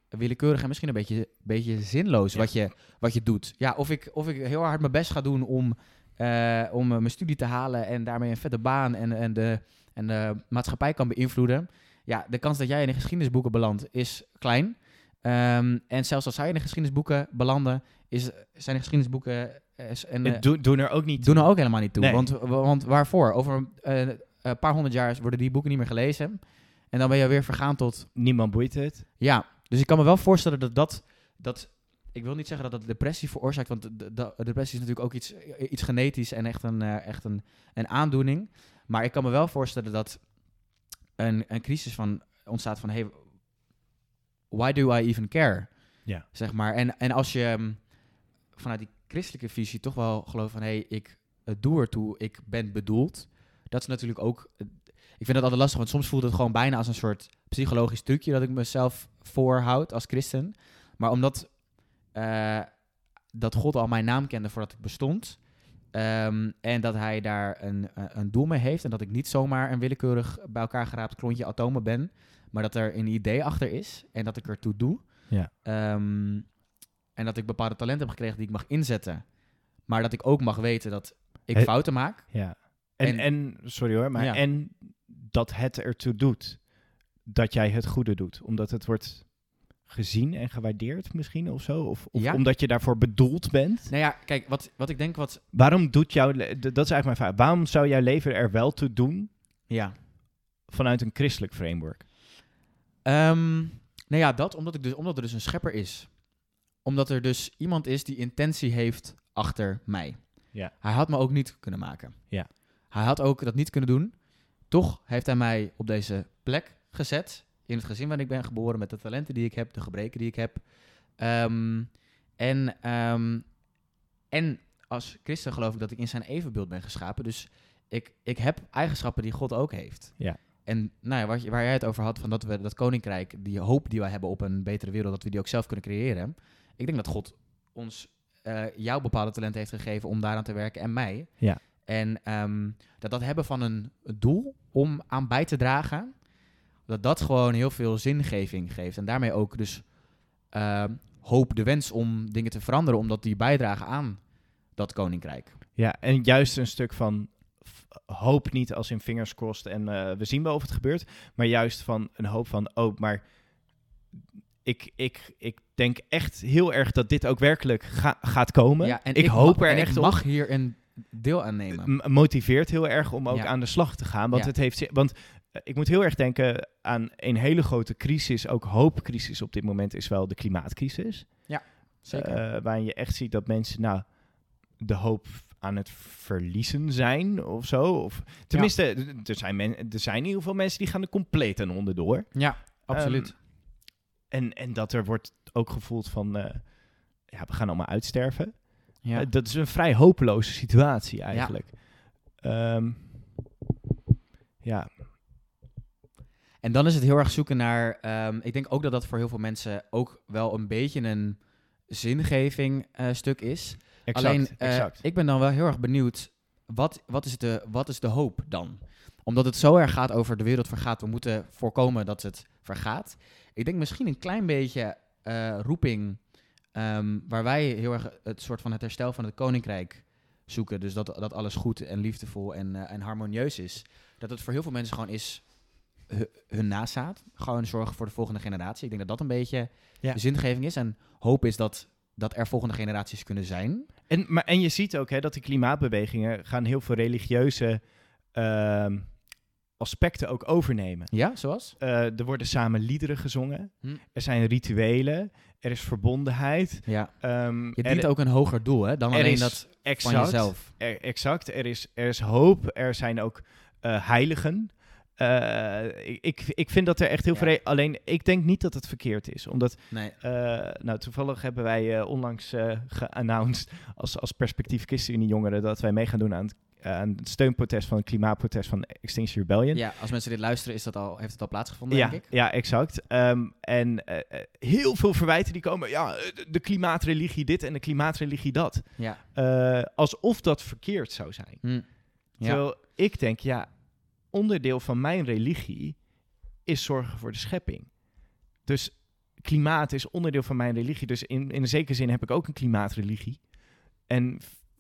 willekeurig en misschien een beetje, beetje zinloos Ja. wat, je, wat je doet. Ja, of ik, of ik heel hard mijn best ga doen om, eh, om mijn studie te halen en daarmee een vette baan en, en, de, en de maatschappij kan beïnvloeden. Ja, de kans dat jij in de geschiedenisboeken belandt is klein. Ehm, en zelfs als zij in de geschiedenisboeken belanden, is, zijn de geschiedenisboeken en, eh, Doen, doen er ook niet doen er ook helemaal niet toe. Nee. Want, want waarvoor? Over eh, een paar honderd jaar worden die boeken niet meer gelezen. En dan ben je weer vergaan tot Niemand boeit het. ja, dus ik kan me wel voorstellen dat dat, dat ik wil niet zeggen dat dat depressie veroorzaakt, want de, de- de depressie is natuurlijk ook iets, iets genetisch en echt een, eh, echt een, een aandoening. Maar ik kan me wel voorstellen dat een, een crisis van, ontstaat van, hey, why do I even care? Ja. Zeg maar. En, en als je ehm, vanuit die christelijke visie toch wel gelooft van, hey, ik eh, doe ertoe, ik ben bedoeld. Dat is natuurlijk ook, eh, ik vind dat altijd lastig, want soms voelt het gewoon bijna als een soort psychologisch trucje dat ik mezelf voorhoud als christen. Maar omdat eh, dat God al mijn naam kende voordat ik bestond. ehm, en dat hij daar een, een- een doel mee heeft. En dat ik niet zomaar een willekeurig bij elkaar geraapt klontje atomen ben. Maar dat er een idee achter is. En dat ik ertoe doe. Ja. Ehm, en dat ik bepaalde talenten heb gekregen die ik mag inzetten. Maar dat ik ook mag weten dat ik Het- fouten maak. Ja. En, En- en, sorry hoor, maar Ja. en dat het ertoe doet dat jij het goede doet. Omdat het wordt gezien en gewaardeerd misschien of zo. Of, of Ja. omdat je daarvoor bedoeld bent. Nou ja, kijk, wat, wat ik denk wat... Waarom doet jouw... Dat is eigenlijk mijn vraag. Waarom zou jouw leven er wel toe doen Ja. vanuit een christelijk framework? Ehm, nou ja, dat omdat, ik dus, omdat er dus een schepper is. Omdat er dus iemand is die intentie heeft achter mij. Ja. Hij had me ook niet kunnen maken. Ja. Hij had ook dat niet kunnen doen. Toch heeft hij mij op deze plek gezet. In het gezin waarin ik ben geboren, met de talenten die ik heb, de gebreken die ik heb. Ehm, en, ehm, en als christen geloof ik dat ik in zijn evenbeeld ben geschapen. Dus ik, ik heb eigenschappen die God ook heeft. Ja. En nou ja, wat waar jij het over had, van dat we dat koninkrijk, die hoop die wij hebben op een betere wereld, dat we die ook zelf kunnen creëren. Ik denk dat God ons eh, jouw bepaalde talent heeft gegeven om daaraan te werken en mij. Ja. En ehm, dat dat hebben van een doel om aan bij te dragen, dat dat gewoon heel veel zingeving geeft. En daarmee ook dus ehm, hoop, de wens om dingen te veranderen, omdat die bijdragen aan dat koninkrijk. Ja, en juist een stuk van hoop niet als in fingers crossed en eh, we zien wel of het gebeurt, maar juist van een hoop van, oh, maar ik, ik, ik denk echt heel erg dat dit ook werkelijk ga- gaat komen. Ja, en ik, hoop er en echt ik op. mag hier een deel aan nemen. M- motiveert heel erg om ook Ja. aan de slag te gaan. Want Ja. het heeft. Want eh, ik moet heel erg denken aan een hele grote crisis, ook hoopcrisis op dit moment, is wel de klimaatcrisis. Zeker. Eh, waarin je echt ziet dat mensen nou de hoop aan het verliezen zijn of zo. Of, tenminste, er, zijn men, er zijn in ieder geval mensen die gaan er compleet aan onderdoor. ja, absoluut. Ehm, en, en dat er wordt ook gevoeld van, eh, ja, we gaan allemaal uitsterven. ja. Eh, dat is een vrij hopeloze situatie eigenlijk. Ehm, ja, En dan is het heel erg zoeken naar. ehm, ik denk ook dat dat voor heel veel mensen ook wel een beetje een zingeving eh, stuk is. exact. Alleen, exact. ik ben dan wel heel erg benieuwd. Wat, wat, is de, wat is de hoop dan? Omdat het zo erg gaat over de wereld vergaat. We moeten voorkomen dat het vergaat. Ik denk misschien een klein beetje eh, roeping. ehm, waar wij heel erg het soort van het herstel van het koninkrijk zoeken. Dus dat, dat alles goed en liefdevol en, eh, en harmonieus is. Dat het voor heel veel mensen gewoon is hu- hun nazaat. Gewoon zorgen voor de volgende generatie. Ik denk dat dat een beetje Ja. de zingeving is. En hoop is dat, dat er volgende generaties kunnen zijn. En, maar, en je ziet ook hè, dat die klimaatbewegingen gaan heel veel religieuze ehm, aspecten ook overnemen. Ja, zoals? Eh, er worden samen liederen gezongen. Hm. Er zijn rituelen. Er is verbondenheid. Ja. Ehm, Je er- dient ook een hoger doel, hè? Dan alleen dat van jezelf. Er, exact. Er is, er is hoop. Er zijn ook eh, heiligen. Eh, ik, ik, vind dat er echt heel Ja. veel... Alleen, ik denk niet dat het verkeerd is. Omdat, Nee. nou, toevallig hebben wij onlangs geannounced als, als perspectief ChristenUnie jongeren... dat wij mee gaan doen aan het, aan het steunprotest van het klimaatprotest van Extinction Rebellion. Ja, als mensen dit luisteren, is dat al, heeft het al plaatsgevonden, Ja, denk ik? ja, exact. Ehm, en eh, eh, heel veel verwijten die komen. Ja, eh, de, klimaatreligie dit en de klimaatreligie dat. Ja. Alsof dat verkeerd zou zijn. Hm. Ja. Terwijl ik denk, ja, onderdeel van mijn religie is zorgen voor de schepping. Dus klimaat is onderdeel van mijn religie. Dus in, in een zekere zin heb ik ook een klimaatreligie. En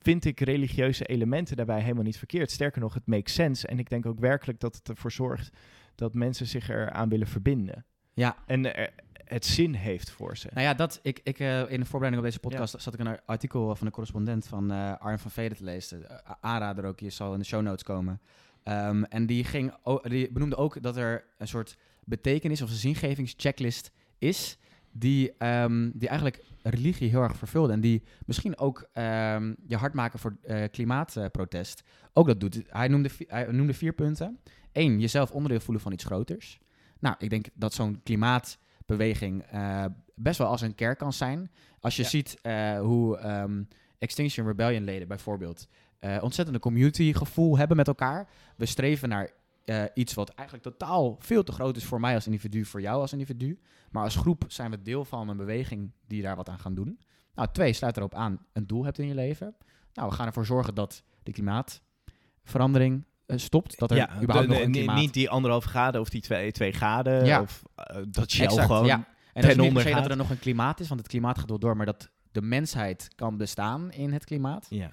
vind ik religieuze elementen daarbij helemaal niet verkeerd. Sterker nog, het makes sense. En ik denk ook werkelijk dat het ervoor zorgt dat mensen zich eraan willen verbinden. ja. En er, het zin heeft voor ze. Nou ja, dat, ik, ik, eh, in de voorbereiding op deze podcast zat ik een artikel van een correspondent van eh Arjen van Veden te lezen. Eh, aanrader ook, je zal in de show notes komen. Ehm, en die, ging, die benoemde ook dat er een soort betekenis of een zingevingschecklist is... Die, ehm, die eigenlijk religie heel erg vervulde. En die misschien ook ehm, je hard maken voor eh, klimaatprotest ook dat doet. Hij noemde, hij noemde vier punten. Eén, jezelf onderdeel voelen van iets groters. Nou, ik denk dat zo'n klimaatbeweging eh, best wel als een kerk kan zijn. Als je Ja. ziet eh, hoe ehm, Extinction Rebellion leden bijvoorbeeld eh ontzettende community gevoel hebben met elkaar. We streven naar eh, iets wat eigenlijk totaal veel te groot is voor mij als individu, voor jou als individu. Maar als groep zijn we deel van een beweging die daar wat aan gaan doen. Nou, twee, sluit erop aan, een doel hebt in je leven. Nou, we gaan ervoor zorgen dat de klimaatverandering eh, stopt. Dat er ja, überhaupt de- nog een klimaat... niet die anderhalf graden of die twee, twee graden. Ja. Of eh, dat Exact, gewoon... ja. En ten dat is niet per onder se dat er nog een klimaat is, want het klimaat gaat wel door, maar dat de mensheid kan bestaan in het klimaat. Ja.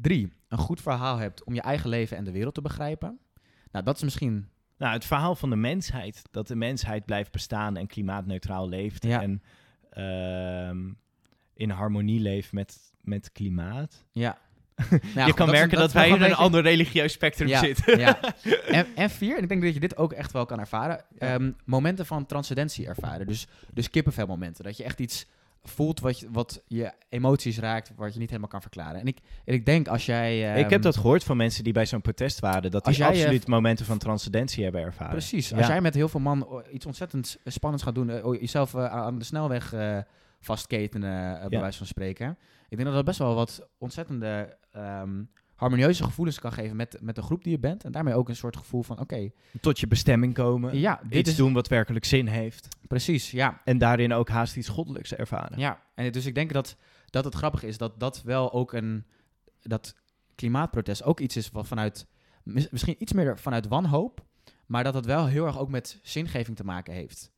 Drie, een goed verhaal hebt om je eigen leven en de wereld te begrijpen. Nou, dat is misschien... Nou, het verhaal van de mensheid, dat de mensheid blijft bestaan en klimaatneutraal leeft Ja. en ehm, in harmonie leeft met, met klimaat. Ja. <laughs> Nou je goed, kan merken dat, wij in een beetje- ander religieus spectrum ja, zitten. Ja. <laughs> En, en vier, en ik denk dat je dit ook echt wel kan ervaren, ehm, momenten van transcendentie ervaren. Dus, dus kippenvelmomenten. Dat je echt iets voelt wat je, wat je emoties raakt, wat je niet helemaal kan verklaren. En ik, en ik denk als jij... ik heb ehm, dat gehoord van mensen die bij zo'n protest waren, dat die jij, eh, absoluut momenten van transcendentie hebben ervaren. Precies. Als Ja. jij met heel veel man o- iets ontzettend spannends gaat doen, eh, o- jezelf eh, aan de snelweg eh, vastketenen, eh, bij Ja. wijze van spreken. Ik denk dat dat best wel wat ontzettende ehm, harmonieuze gevoelens kan geven met, met de groep die je bent. En daarmee ook een soort gevoel van, oké, Tot je bestemming komen, ja, dit iets is... doen wat werkelijk zin heeft. Precies, ja. En daarin ook haast iets goddelijks ervaren. Ja, en dus ik denk dat, dat het grappig is dat dat wel ook een... dat klimaatprotest ook iets is wat vanuit... mis- misschien iets meer vanuit wanhoop, maar dat het wel heel erg ook met zingeving te maken heeft.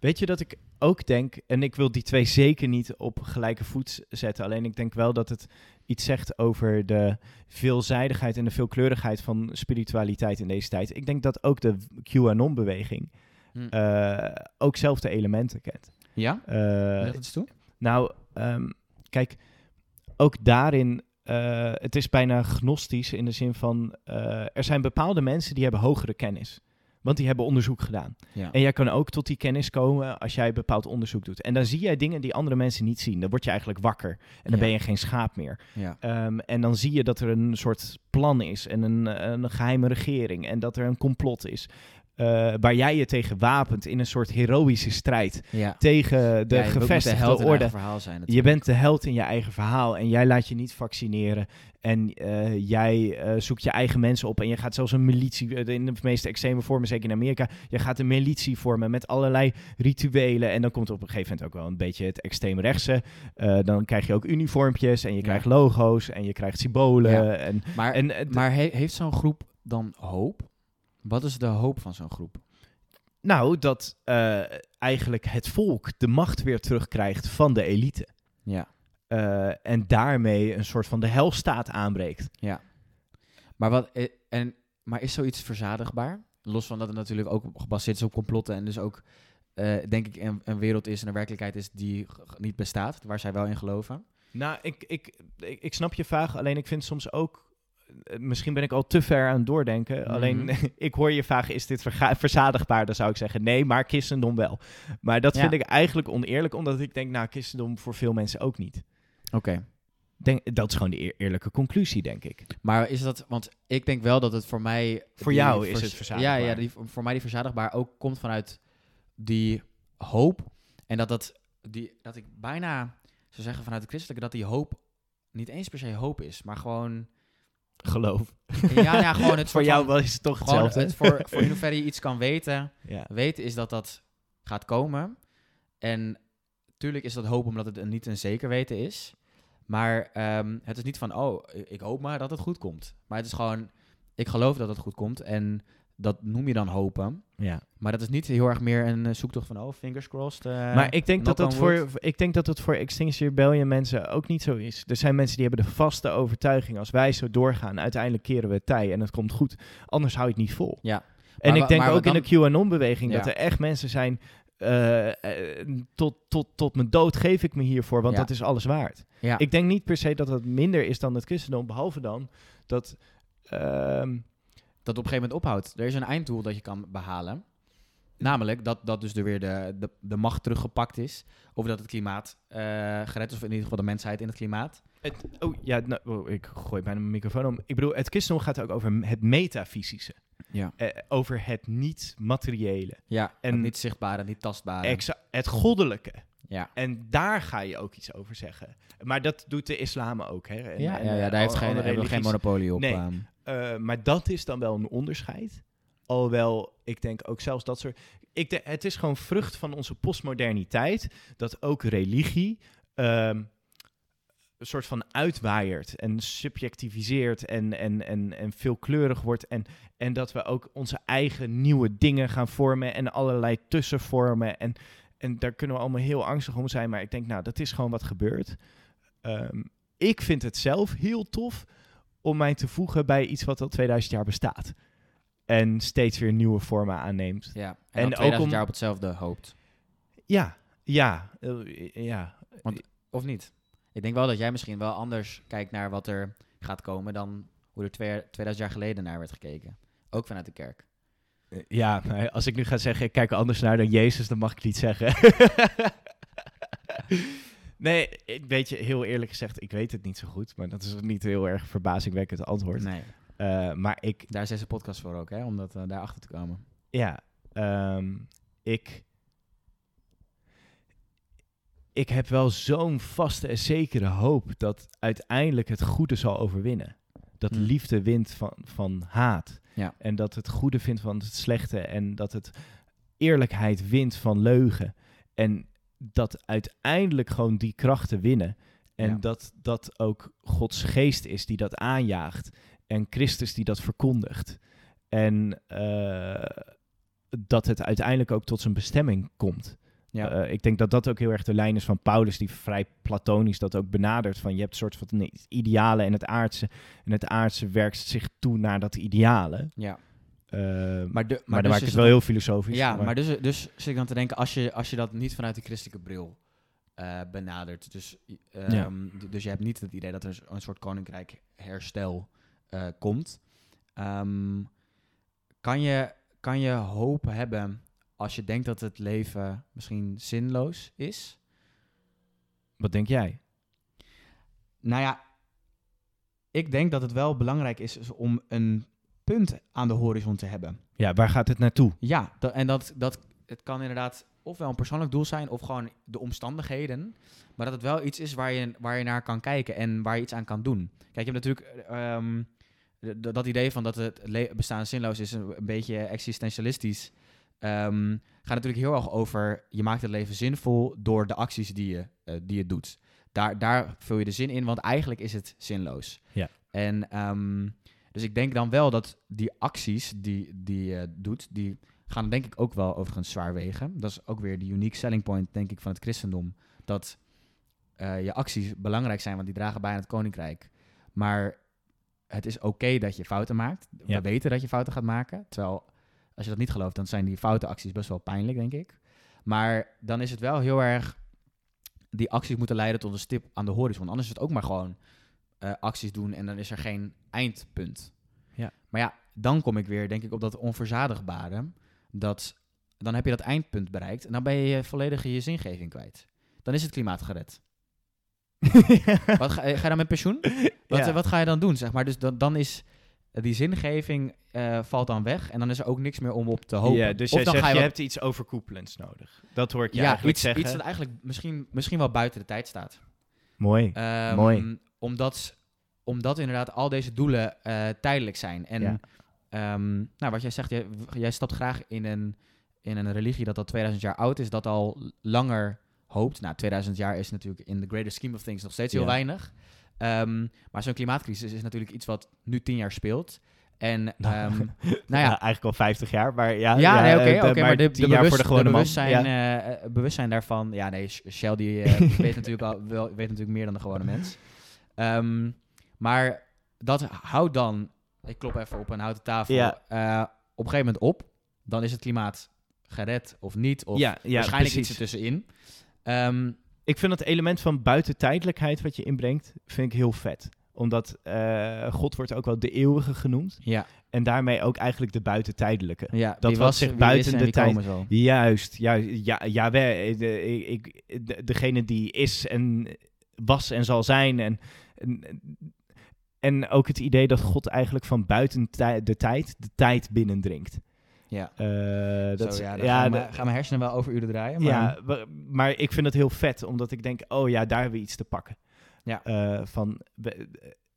Weet je dat ik ook denk, en ik wil die twee zeker niet op gelijke voet zetten, alleen ik denk wel dat het iets zegt over de veelzijdigheid en de veelkleurigheid van spiritualiteit in deze tijd. Ik denk dat ook de QAnon-beweging Hm. eh, ook zelf de elementen kent. Ja? Leg het eens toe. nou, ehm, kijk, ook daarin, eh, het is bijna gnostisch in de zin van, eh, er zijn bepaalde mensen die hebben hogere kennis. Want die hebben onderzoek gedaan. Ja. En jij kan ook tot die kennis komen als jij bepaald onderzoek doet. En dan zie jij dingen die andere mensen niet zien. Dan word je eigenlijk wakker. En dan Ja. ben je geen schaap meer. ja. Ehm, en dan zie je dat er een soort plan is en een, een geheime regering. En dat er een complot is. Eh, waar jij je tegen wapent in een soort heroïsche strijd. ja. Tegen de Ja, gevestigde orde. zijn. Je bent de held in je eigen verhaal en jij laat je niet vaccineren. En eh, jij eh, zoekt je eigen mensen op en je gaat zelfs een militie, in de meest extreme vormen, zeker in Amerika, je gaat een militie vormen met allerlei rituelen. En dan komt op een gegeven moment ook wel een beetje het extreemrechtse. Dan krijg je ook uniformpjes en je Ja. krijgt logo's en je krijgt symbolen. En, Maar, en, maar he- heeft zo'n groep dan hoop? Wat is de hoop van zo'n groep? nou, dat eh, eigenlijk het volk de macht weer terugkrijgt van de elite. Ja. Eh, en daarmee een soort van de helstaat aanbreekt. ja. Maar, wat, eh, en, maar is zoiets verzadigbaar? Los van dat het natuurlijk ook gebaseerd is op complotten en dus ook, denk ik, een, een wereld is en een werkelijkheid is die niet bestaat, waar zij wel in geloven. Nou, ik, ik, ik, ik snap je vraag, alleen ik vind soms ook... Misschien ben ik al te ver aan het doordenken. Mhm. Alleen, <laughs> ik hoor je vragen, is dit verzadigbaar? Dan zou ik zeggen, nee, maar christendom wel. Maar dat Ja. vind ik eigenlijk oneerlijk, omdat ik denk, nou, christendom voor veel mensen ook niet. Oké. Denk, dat is gewoon de eer- eerlijke conclusie, denk ik. Maar is dat, want ik denk wel dat het voor mij... Voor jou is het verzadigbaar. Ja, ja die, voor mij die verzadigbaar ook komt vanuit die hoop. En dat, dat, die, dat ik bijna zou zeggen vanuit het christelijke, dat die hoop niet eens per se hoop is, maar gewoon... Geloof. Ja, ja gewoon <laughs> het voor jou wel is het toch hetzelfde. het voor, voor in <laughs> hoeverre je iets kan weten. ja. Weten is dat dat gaat komen. En tuurlijk is dat hoop omdat het een, niet een zeker weten is. Maar ehm, het is niet van, oh, ik hoop maar dat het goed komt. Maar het is gewoon, ik geloof dat het goed komt. En dat noem je dan hopen. ja. Maar dat is niet heel erg meer een eh, zoektocht van, oh, fingers crossed. eh, maar ik denk, dat dat voor, ik denk dat het voor Extinction Rebellion mensen ook niet zo is. Er zijn mensen die hebben de vaste overtuiging, als wij zo doorgaan, uiteindelijk keren we het tij en het komt goed. Anders hou je het niet vol. Ja. En Maar ik denk maar ook dan- in de QAnon-beweging dat er echt mensen zijn. eh, tot, tot, tot mijn dood geef ik me hiervoor, want Ja. dat is alles waard. Ja. Ik denk niet per se dat het minder is dan het christendom, behalve dan dat. ehm, dat op een gegeven moment ophoudt. Er is een einddoel dat je kan behalen. Namelijk dat, dat dus er weer de, de, de macht teruggepakt is. Of dat het klimaat eh, gered is, of in ieder geval de mensheid in het klimaat. het, oh ja, nou, oh, ik gooi bijna mijn microfoon om. Ik bedoel, het christendom gaat ook over het metafysische, Ja. eh, over het niet-materiële, Ja, en En- niet zichtbare, niet tastbare. exa- het goddelijke. ja. En daar ga je ook iets over zeggen. Maar dat doet de islam ook. Hè? En, ja, en, ja, ja, daar heeft geen, geen monopolie op. Nee. ehm. Eh, maar dat is dan wel een onderscheid. Alhoewel, ik denk ook zelfs dat soort... Ik het is gewoon vrucht van onze postmoderniteit... dat ook religie ehm, een soort van uitwaaiert... en subjectiviseert en, en, en, en veelkleurig wordt... En, en dat we ook onze eigen nieuwe dingen gaan vormen... en allerlei tussenvormen. En, en daar kunnen we allemaal heel angstig om zijn... maar ik denk, nou, dat is gewoon wat gebeurt. Ehm, ik vind het zelf heel tof om mij te voegen bij iets wat al 2000 jaar bestaat. En steeds weer nieuwe vormen aanneemt. ja. En, en en ook 2000 om- jaar op hetzelfde hoopt. Ja, ja, eh, ja. Of niet? Ik denk wel dat jij misschien wel anders kijkt naar wat er gaat komen... dan hoe er twee, 2000 jaar geleden naar werd gekeken. Ook vanuit de kerk. Eh, Ja, als ik nu ga zeggen, ik kijk er anders naar dan Jezus, dan mag ik niet zeggen. <laughs> Nee, ik weet je, heel eerlijk gezegd, ik weet het niet zo goed. Maar dat is niet heel erg verbazingwekkend antwoord. Nee, Eh, maar ik, daar is deze podcast voor ook, hè, om dat, eh, daarachter te komen. ja, ehm, ik... Ik heb wel zo'n vaste en zekere hoop dat uiteindelijk het goede zal overwinnen. Dat Hmm. liefde wint van, van haat. Ja. En dat het goede vindt van het slechte. En dat het eerlijkheid wint van leugen. En dat uiteindelijk gewoon die krachten winnen. En Ja. dat dat ook Gods geest is die dat aanjaagt. En Christus die dat verkondigt. En eh, dat het uiteindelijk ook tot zijn bestemming komt. Ja. Eh, ik denk dat dat ook heel erg de lijn is van Paulus, die vrij platonisch dat ook benadert. Van je hebt een soort van nee, idealen en het aardse. En het aardse werkt zich toe naar dat ideale. ja. Eh, maar Maar, de, maar, maar, dan dus maak het wel heel filosofisch. Ja, maar dus, dus zit ik dan te denken, als je, als je dat niet vanuit de christelijke bril eh, benadert, dus, ehm, Ja. dus je hebt niet het idee dat er een soort koninkrijk herstel eh, komt, Ehm, kan, je, kan je hoop hebben als je denkt dat het leven misschien zinloos is? Wat denk jij? Nou ja, ik denk dat het wel belangrijk is, is om een punt aan de horizon te hebben. Ja, waar gaat het naartoe? Ja, da- en dat, dat het kan inderdaad ofwel een persoonlijk doel zijn of gewoon de omstandigheden. Maar dat het wel iets is waar je, waar je naar kan kijken en waar je iets aan kan doen. Kijk, je hebt natuurlijk ehm, dat idee van dat het bestaan zinloos is, een, een beetje existentialistisch. ehm, gaat natuurlijk heel erg over je maakt het leven zinvol door de acties die je, eh, die je doet. Daar, daar vul je de zin in, want eigenlijk is het zinloos. Ja. En ehm, dus ik denk dan wel dat die acties die, die je doet, die gaan denk ik ook wel overigens zwaar wegen. Dat is ook weer de unique selling point, denk ik, van het christendom. Dat eh, je acties belangrijk zijn, want die dragen bij aan het koninkrijk. Maar het is oké dat je fouten maakt. Ja. We weten dat je fouten gaat maken. Terwijl, als je dat niet gelooft, dan zijn die foute acties best wel pijnlijk, denk ik. Maar dan is het wel heel erg... Die acties moeten leiden tot een stip aan de horizon. Anders is het ook maar gewoon eh, acties doen en dan is er geen eindpunt. Ja. Maar ja, dan kom ik weer, denk ik, op dat onverzadigbare. Dat, dan heb je dat eindpunt bereikt en dan ben je volledig je zingeving kwijt. Dan is het klimaat gered. <laughs> Wat ga, ga je dan met pensioen? Wat, Ja. eh, wat ga je dan doen, zeg maar? Dus dan, dan is eh, die zingeving eh, valt dan weg en dan is er ook niks meer om op te hopen. Ja, dus jij dan zegt, ga je, hebt iets overkoepelends nodig. Dat hoort je ja, eigenlijk iets, zeggen. iets dat eigenlijk misschien, misschien wel buiten de tijd staat. Mooi. Ehm, Mooi. Omdat, omdat inderdaad al deze doelen eh, tijdelijk zijn. En Ja. ehm, nou, wat jij zegt, jij, jij stapt graag in een, in een religie dat al 2000 jaar oud is, dat al langer hoopt. Nou, 2000 jaar is natuurlijk in the greater scheme of things nog steeds heel Ja. weinig. Ehm, maar zo'n klimaatcrisis is natuurlijk iets wat nu 10 jaar speelt. En <laughs> Nou, ehm, <laughs> nou ja. ja, eigenlijk al 50 jaar, maar ja. ja, nee, oké, eh, maar de, de, bewust- voor de gewone de man. bewustzijn, Ja. eh, bewustzijn daarvan... Ja, nee, Sh- Shell die <laughs> weet, natuurlijk al, wel, weet natuurlijk meer dan de gewone mens. Ehm, maar dat houdt dan... Ik klop even op een houten tafel. Ja. eh, op een gegeven moment op. Dan is het klimaat gered of niet. Of ja, ja, waarschijnlijk precies. iets ertussenin. Ehm, Ik vind het element van buitentijdelijkheid wat je inbrengt, vind ik heel vet. Omdat eh, God wordt ook wel de eeuwige genoemd. ja, En daarmee ook eigenlijk de buitentijdelijke. ja, Dat was, zich buiten de tijd-. Juist, juist. Ja, ja wij, de, ik, de- degene die is en was en zal zijn. En, en, en ook het idee dat God eigenlijk van buiten tij- de tijd de tijd binnendringt. Ja, Eh, dat, Zo, ja, gaan, mijn, gaan mijn hersenen wel over uren draaien. Maar, ja, maar ik vind het heel vet, omdat ik denk, oh ja, daar hebben we iets te pakken. Ja. Eh, van we-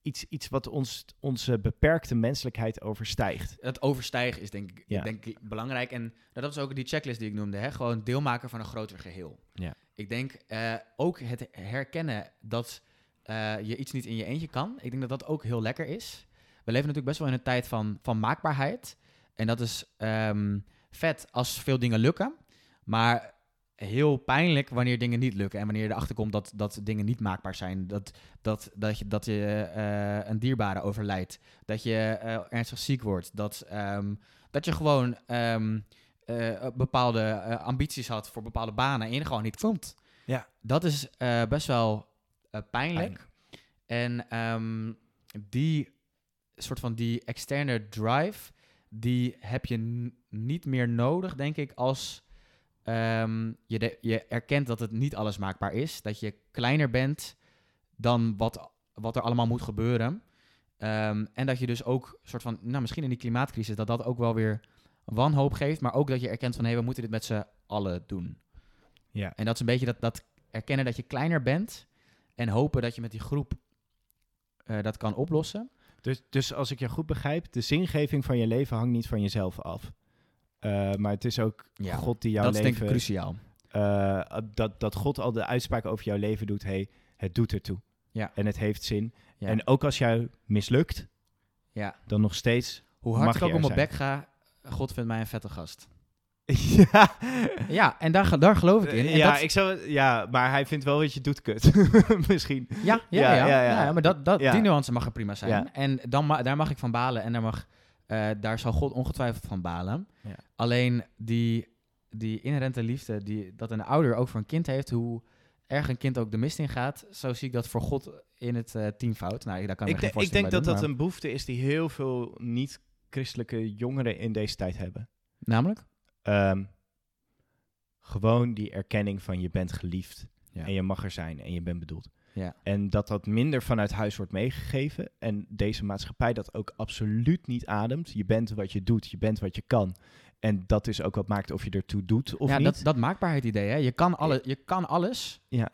iets, iets wat ons, onze beperkte menselijkheid overstijgt. het overstijgen is denk ik, Ja. denk ik belangrijk. En nou, dat is ook die checklist die ik noemde. Hè? Gewoon deelmaker van een groter geheel. Ja. Ik denk eh, ook het herkennen dat eh, je iets niet in je eentje kan. Ik denk dat dat ook heel lekker is. We leven natuurlijk best wel in een tijd van, van maakbaarheid. En dat is ehm, vet als veel dingen lukken. Maar heel pijnlijk wanneer dingen niet lukken. En wanneer je erachter komt dat, dat dingen niet maakbaar zijn. Dat, dat, dat je, dat je eh, een dierbare overlijdt. Dat je eh, ernstig ziek wordt. Dat, ehm, dat je gewoon ehm, eh, bepaalde ambities had voor bepaalde banen en je gewoon niet komt. Ja. Dat is best wel pijnlijk. En ehm, die soort van die externe drive, die heb je niet meer nodig, denk ik, als ehm, je, de- je erkent dat het niet alles maakbaar is. Dat je kleiner bent dan wat, wat er allemaal moet gebeuren. Ehm, en dat je dus ook soort van, nou misschien in die klimaatcrisis, dat dat ook wel weer wanhoop geeft. Maar ook dat je erkent van, hé, we moeten dit met z'n allen doen. Ja. En dat is een beetje dat, dat erkennen dat je kleiner bent. En hopen dat je met die groep eh, dat kan oplossen. Dus, dus als ik je goed begrijp, de zingeving van je leven hangt niet van jezelf af. Eh, maar het is ook Ja, God die jouw dat is denk ik leven... cruciaal. eh, dat, dat God al de uitspraak over jouw leven doet, hey, het doet ertoe. Ja. En het heeft zin. Ja. En ook als jij mislukt, Ja. dan nog steeds... Hoe hard Mag ik ook op mijn bek ga, God vindt mij een vette gast. <laughs> ja, Ja, en daar, daar geloof ik in. En ja, dat- ik zou, ja, maar hij vindt wel wat je doet kut. <laughs> Misschien. ja, ja, Ja, ja, ja, maar dat, dat, die nuance mag er prima zijn. En dan ma- daar mag ik van balen en daar, mag, eh, daar zal God ongetwijfeld van balen. Ja. Alleen die, die inherente liefde die, dat een ouder ook voor een kind heeft, hoe erg een kind ook de mist in gaat, zo zie ik dat voor God in het eh teamfout. Nou, daar kan ik, Ik, me de- geen ik denk dat dat een behoefte is die heel veel niet-christelijke jongeren in deze tijd hebben. Namelijk? Ehm, gewoon die erkenning van je bent geliefd Ja. en je mag er zijn en je bent bedoeld. Ja. En dat dat minder vanuit huis wordt meegegeven en deze maatschappij dat ook absoluut niet ademt. Je bent wat je doet, je bent wat je kan. En dat is ook wat maakt of je ertoe doet of ja, niet. dat, dat maakbaarheid idee, hè. Je kan, alle, je kan alles. Ja.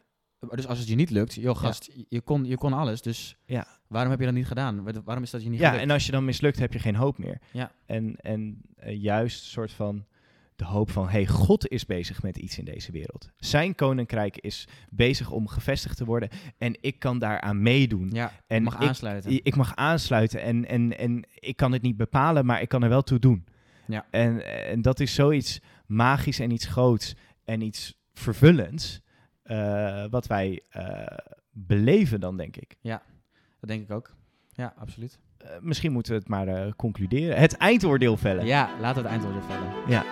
Dus als het je niet lukt, joh gast, je, kon, je kon alles, dus Ja. waarom heb je dat niet gedaan? Wa- Waarom is dat je niet ja, gelukt? en als je dan mislukt, heb je geen hoop meer. Ja. En, en eh, juist een soort van de hoop van, hey, God is bezig met iets in deze wereld. Zijn koninkrijk is bezig om gevestigd te worden en ik kan daaraan meedoen. Ja, En mag ik- aansluiten. Ik mag aansluiten en, en, en ik kan het niet bepalen, maar ik kan er wel toe doen. Ja. En, en dat is zoiets magisch en iets groots en iets vervullends, eh, wat wij eh, beleven dan, denk ik. Dat denk ik ook. Ja, absoluut. Eh, misschien moeten we het maar eh, concluderen. Het eindoordeel vellen. Ja, laten we het eindoordeel vellen. Ja.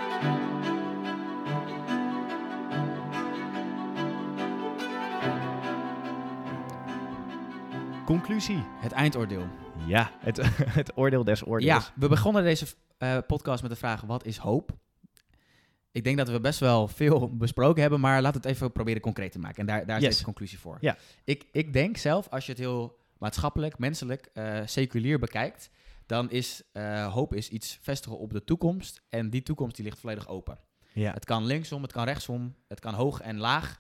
Conclusie. Het eindoordeel. Ja, het, <laughs> het oordeel des Ja, oordeels. we begonnen deze eh, podcast met de vraag, wat is hoop? Ik denk dat we best wel veel besproken hebben, maar laten we het even proberen concreet te maken. En daar, daar is deze conclusie voor. Ja. Ik, ik denk zelf, als je het heel maatschappelijk, menselijk, eh, seculier bekijkt, dan is eh, hoop is iets vestigen op de toekomst. En die toekomst die ligt volledig open. Ja. Het kan linksom, het kan rechtsom, het kan hoog en laag.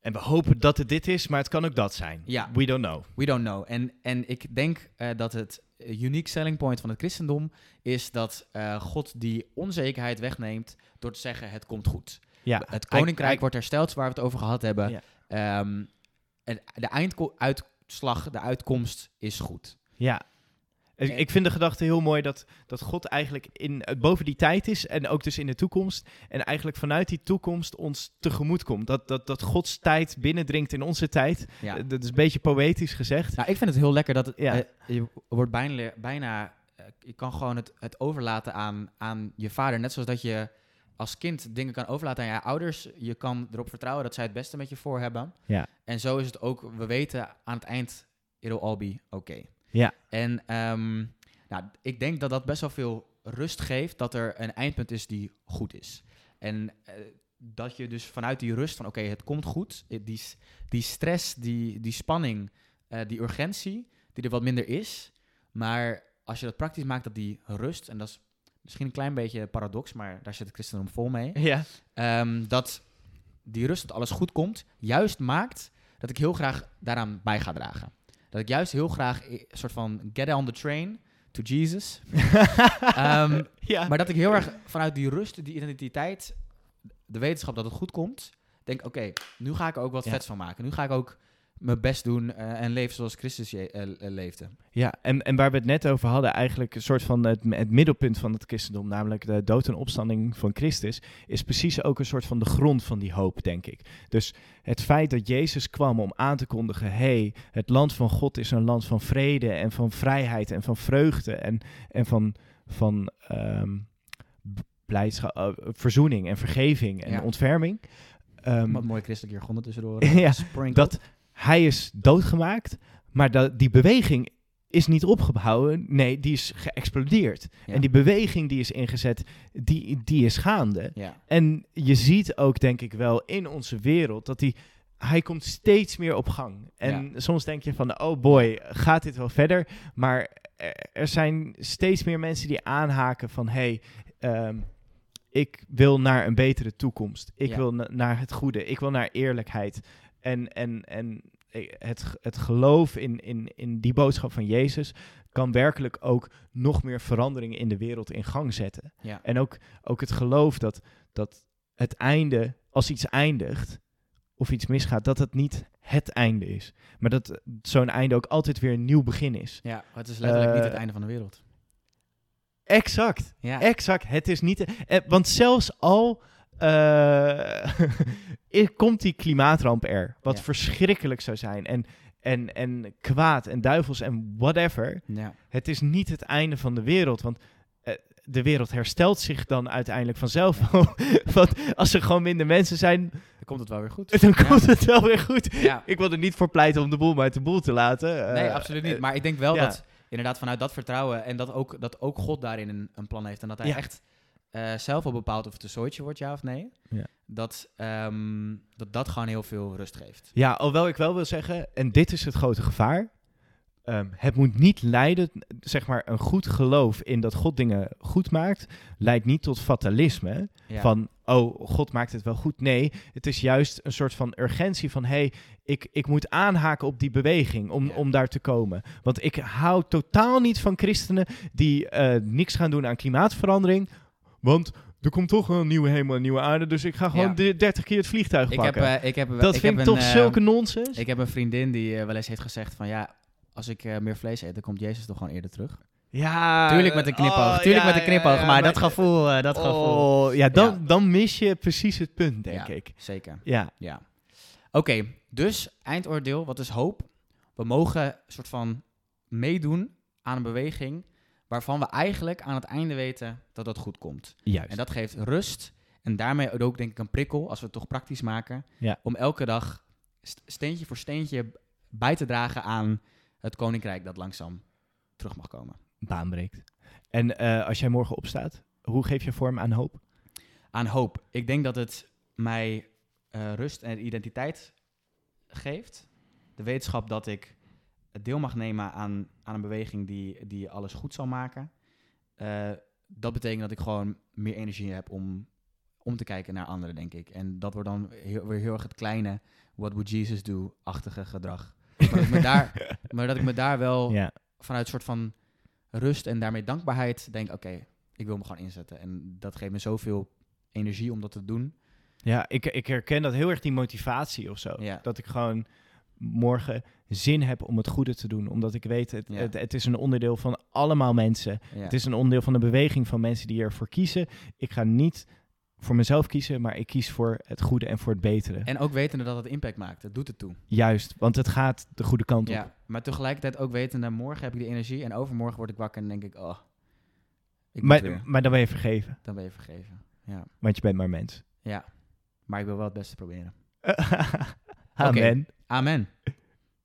En we hopen dat het dit is, maar het kan ook dat zijn. Ja. We don't know. We don't know. En, en ik denk eh, dat het unique selling point van het christendom is dat God die onzekerheid wegneemt door te zeggen het komt goed. Ja, Het koninkrijk wordt hersteld, waar we het over gehad hebben. Ja. Ehm, en de einduitslag, de uitkomst is goed. Ja. Ik- En- Ik vind de gedachte heel mooi dat, dat God eigenlijk in, boven die tijd is en ook dus in de toekomst. En eigenlijk vanuit die toekomst ons tegemoet komt. Dat, dat, dat Gods tijd binnendringt in onze tijd. Ja. Eh, Dat is een beetje poëtisch gezegd. Nou, ik vind het heel lekker dat het, Ja. eh, je wordt bijna, bijna eh, je kan gewoon het, het overlaten aan, aan je vader. Net zoals dat je als kind dingen kan overlaten aan je ouders. Je kan erop vertrouwen dat zij het beste met je voor hebben. Ja. En zo is het ook, we weten aan het eind, it'll all be oké. Ja. En ehm, nou, ik denk dat dat best wel veel rust geeft dat er een eindpunt is die goed is. En eh, dat je dus vanuit die rust van oké, het komt goed, eh, die, die stress, die, die spanning, eh, die urgentie, die er wat minder is. Maar als je dat praktisch maakt, dat die rust, en dat is misschien een klein beetje paradox, maar daar zit het christendom vol mee. Ja. Ehm, dat die rust, dat alles goed komt, juist maakt dat ik heel graag daaraan bij ga dragen. Dat ik juist heel graag een soort van get on the train to Jesus. <laughs> Ehm, ja. maar dat ik heel erg vanuit die rust, die identiteit, de wetenschap dat het goed komt, denk oké, nu ga ik er ook wat Ja. vets van maken. Nu ga ik ook mijn best doen eh, en leven zoals Christus je- eh, eh, leefde. Ja, en, en waar we het net over hadden, eigenlijk een soort van het, het middelpunt van het christendom, namelijk de dood en opstanding van Christus, is precies ook een soort van de grond van die hoop, denk ik. Dus het feit dat Jezus kwam om aan te kondigen, hey, het land van God is een land van vrede en van vrijheid en van vreugde en, en van, van ehm, blijdschap, verzoening en vergeving en Ja. ontferming. Ehm, Wat mooie christelijke jargon tussendoor. <laughs> ja, dat hij is doodgemaakt, maar dat, die beweging is niet opgebouwen. Nee, die is geëxplodeerd. Ja. En die beweging die is ingezet, die, die is gaande. Ja. En je ziet ook, denk ik wel, in onze wereld dat die, hij komt steeds meer op gang. En soms denk je van, oh boy, gaat dit wel verder? Maar er, zijn steeds meer mensen die aanhaken van, hey, ehm, ik wil naar een betere toekomst. Ik wil na- naar het goede. Ik wil naar eerlijkheid. En, en, en het, het geloof in, in, in die boodschap van Jezus kan werkelijk ook nog meer veranderingen in de wereld in gang zetten. Ja. En ook, ook het geloof dat, dat het einde, als iets eindigt of iets misgaat, dat het niet het einde is. Maar dat zo'n einde ook altijd weer een nieuw begin is. ja, het is letterlijk niet Eh, het einde van de wereld. Exact. Ja. Exact. Het is niet. eh, want zelfs al. Eh, <laughs> komt die klimaatramp er. Wat Ja. verschrikkelijk zou zijn. En, en, en kwaad en duivels en whatever. ja. Het is niet het einde van de wereld. Want eh, de wereld herstelt zich dan uiteindelijk vanzelf. <laughs> want als er gewoon minder mensen zijn. Dan komt het wel weer goed. <laughs> dan Ja. komt het wel weer goed. Ik wil er niet voor pleiten om de boel maar uit de boel te laten. Nee, Eh, absoluut niet. Maar ik denk wel dat inderdaad vanuit dat vertrouwen en dat ook, dat ook God daarin een, een plan heeft. En dat hij echt eh, zelf al bepaalt of het een zooitje wordt, ja of nee. Ja. Dat, ehm, dat dat gewoon heel veel rust geeft. Ja, alhoewel ik wel wil zeggen, en dit is het grote gevaar. ehm, het moet niet leiden, zeg maar, een goed geloof in dat God dingen goed maakt, leidt niet tot fatalisme. Ja. Van, oh, God maakt het wel goed. Nee, het is juist een soort van urgentie van, hé, hey, ik, ik moet aanhaken op die beweging om, Ja. om daar te komen. Want ik hou totaal niet van christenen die eh, niks gaan doen aan klimaatverandering, want er komt toch een nieuwe hemel en een nieuwe aarde, dus ik ga gewoon Ja. de 30 keer het vliegtuig ik heb, pakken. eh, ik heb, dat ik vind ik heb toch een, eh, zulke nonsens. Ik heb een vriendin die eh, wel eens heeft gezegd van ja, als ik eh, meer vlees eet, dan komt Jezus toch gewoon eerder terug. Ja, Tuurlijk met een knipoog, oh, tuurlijk ja, met een knipoog, ja, maar, dat gevoel, eh, dat gevoel. Oh, ja, dan, Ja. dan mis je precies het punt, denk Ja. ik. Zeker, Ja, ja. Oké, dus eindoordeel, wat is hoop? We mogen soort van meedoen aan een beweging waarvan we eigenlijk aan het einde weten dat dat goed komt. juist. En dat geeft rust en daarmee ook denk ik een prikkel, als we het toch praktisch maken, Ja. om elke dag st- steentje voor steentje bij te dragen aan het koninkrijk dat langzaam terug mag komen. Baan breekt. En eh, als jij morgen opstaat, hoe geef je vorm aan hoop? Aan hoop. Ik denk dat het mij eh, rust en identiteit geeft. De wetenschap dat ik deel mag nemen aan, aan een beweging die, die alles goed zal maken. Eh, dat betekent dat ik gewoon meer energie heb om, om te kijken naar anderen, denk ik. En dat wordt dan heel, weer heel erg het kleine what would Jesus do-achtige gedrag. Maar dat, ik me daar, <laughs> maar dat ik me daar wel vanuit een soort van rust en daarmee dankbaarheid denk, oké, ik wil me gewoon inzetten. En dat geeft me zoveel energie om dat te doen. ja ik, ik herken dat heel erg, die motivatie of zo. Ja. Dat ik gewoon morgen zin heb om het goede te doen. Omdat ik weet, het, Ja. het, het is een onderdeel van allemaal mensen. Ja. Het is een onderdeel van de beweging van mensen die ervoor kiezen. Ik ga niet voor mezelf kiezen, maar ik kies voor het goede en voor het betere. En ook wetende dat het impact maakt. Het doet het toe. Juist, want het gaat de goede kant op. Ja. Maar tegelijkertijd ook wetende, morgen heb ik die energie en overmorgen word ik wakker en denk ik, oh, ik. Maar, maar dan ben je vergeven, Dan ben je vergeven. Ja. want je bent maar mens. ja. Maar ik wil wel het beste proberen. <laughs> Amen. Amen. <laughs>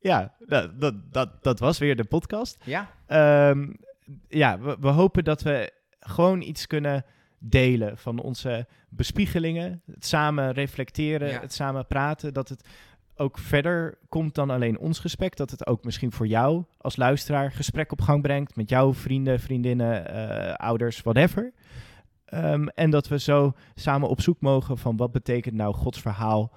Ja, dat, dat, dat, dat was weer de podcast. Ja. Ehm, ja, we, we hopen dat we gewoon iets kunnen delen van onze bespiegelingen. Het samen reflecteren, Ja. het samen praten. Dat het ook verder komt dan alleen ons gesprek. Dat het ook misschien voor jou als luisteraar gesprek op gang brengt. Met jouw vrienden, vriendinnen, eh, ouders, whatever. Ehm, en dat we zo samen op zoek mogen van wat betekent nou Gods verhaal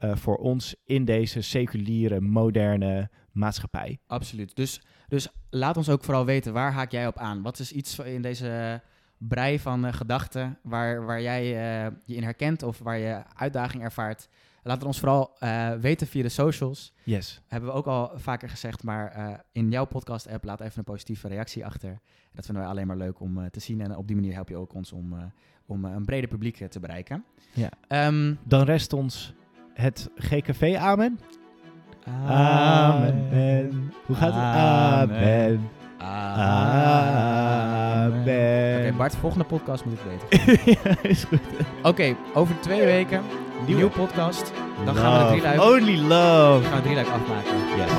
eh, voor ons in deze seculiere, moderne maatschappij. Absoluut. Dus, dus laat ons ook vooral weten, waar haak jij op aan? Wat is iets in deze brei van eh, gedachten waar, waar jij eh, je in herkent of waar je uitdaging ervaart? Laat het ons vooral weten via de socials. Yes. Hebben we ook al vaker gezegd, maar in jouw podcast-app laat even een positieve reactie achter. Dat vinden wij alleen maar leuk om te zien. En op die manier help je ook ons om, om een breder publiek te bereiken. Ja. Ehm, Dan rest ons het GKV Amen. Hoe gaat het? Amen. Amen. Oké, Bart, volgende podcast moet ik weten. <laughs> ja, is goed. Oké, over twee weken, nieuwe podcast. Dan gaan we de drie luik, Only love. gaan we drie luik afmaken. Yes.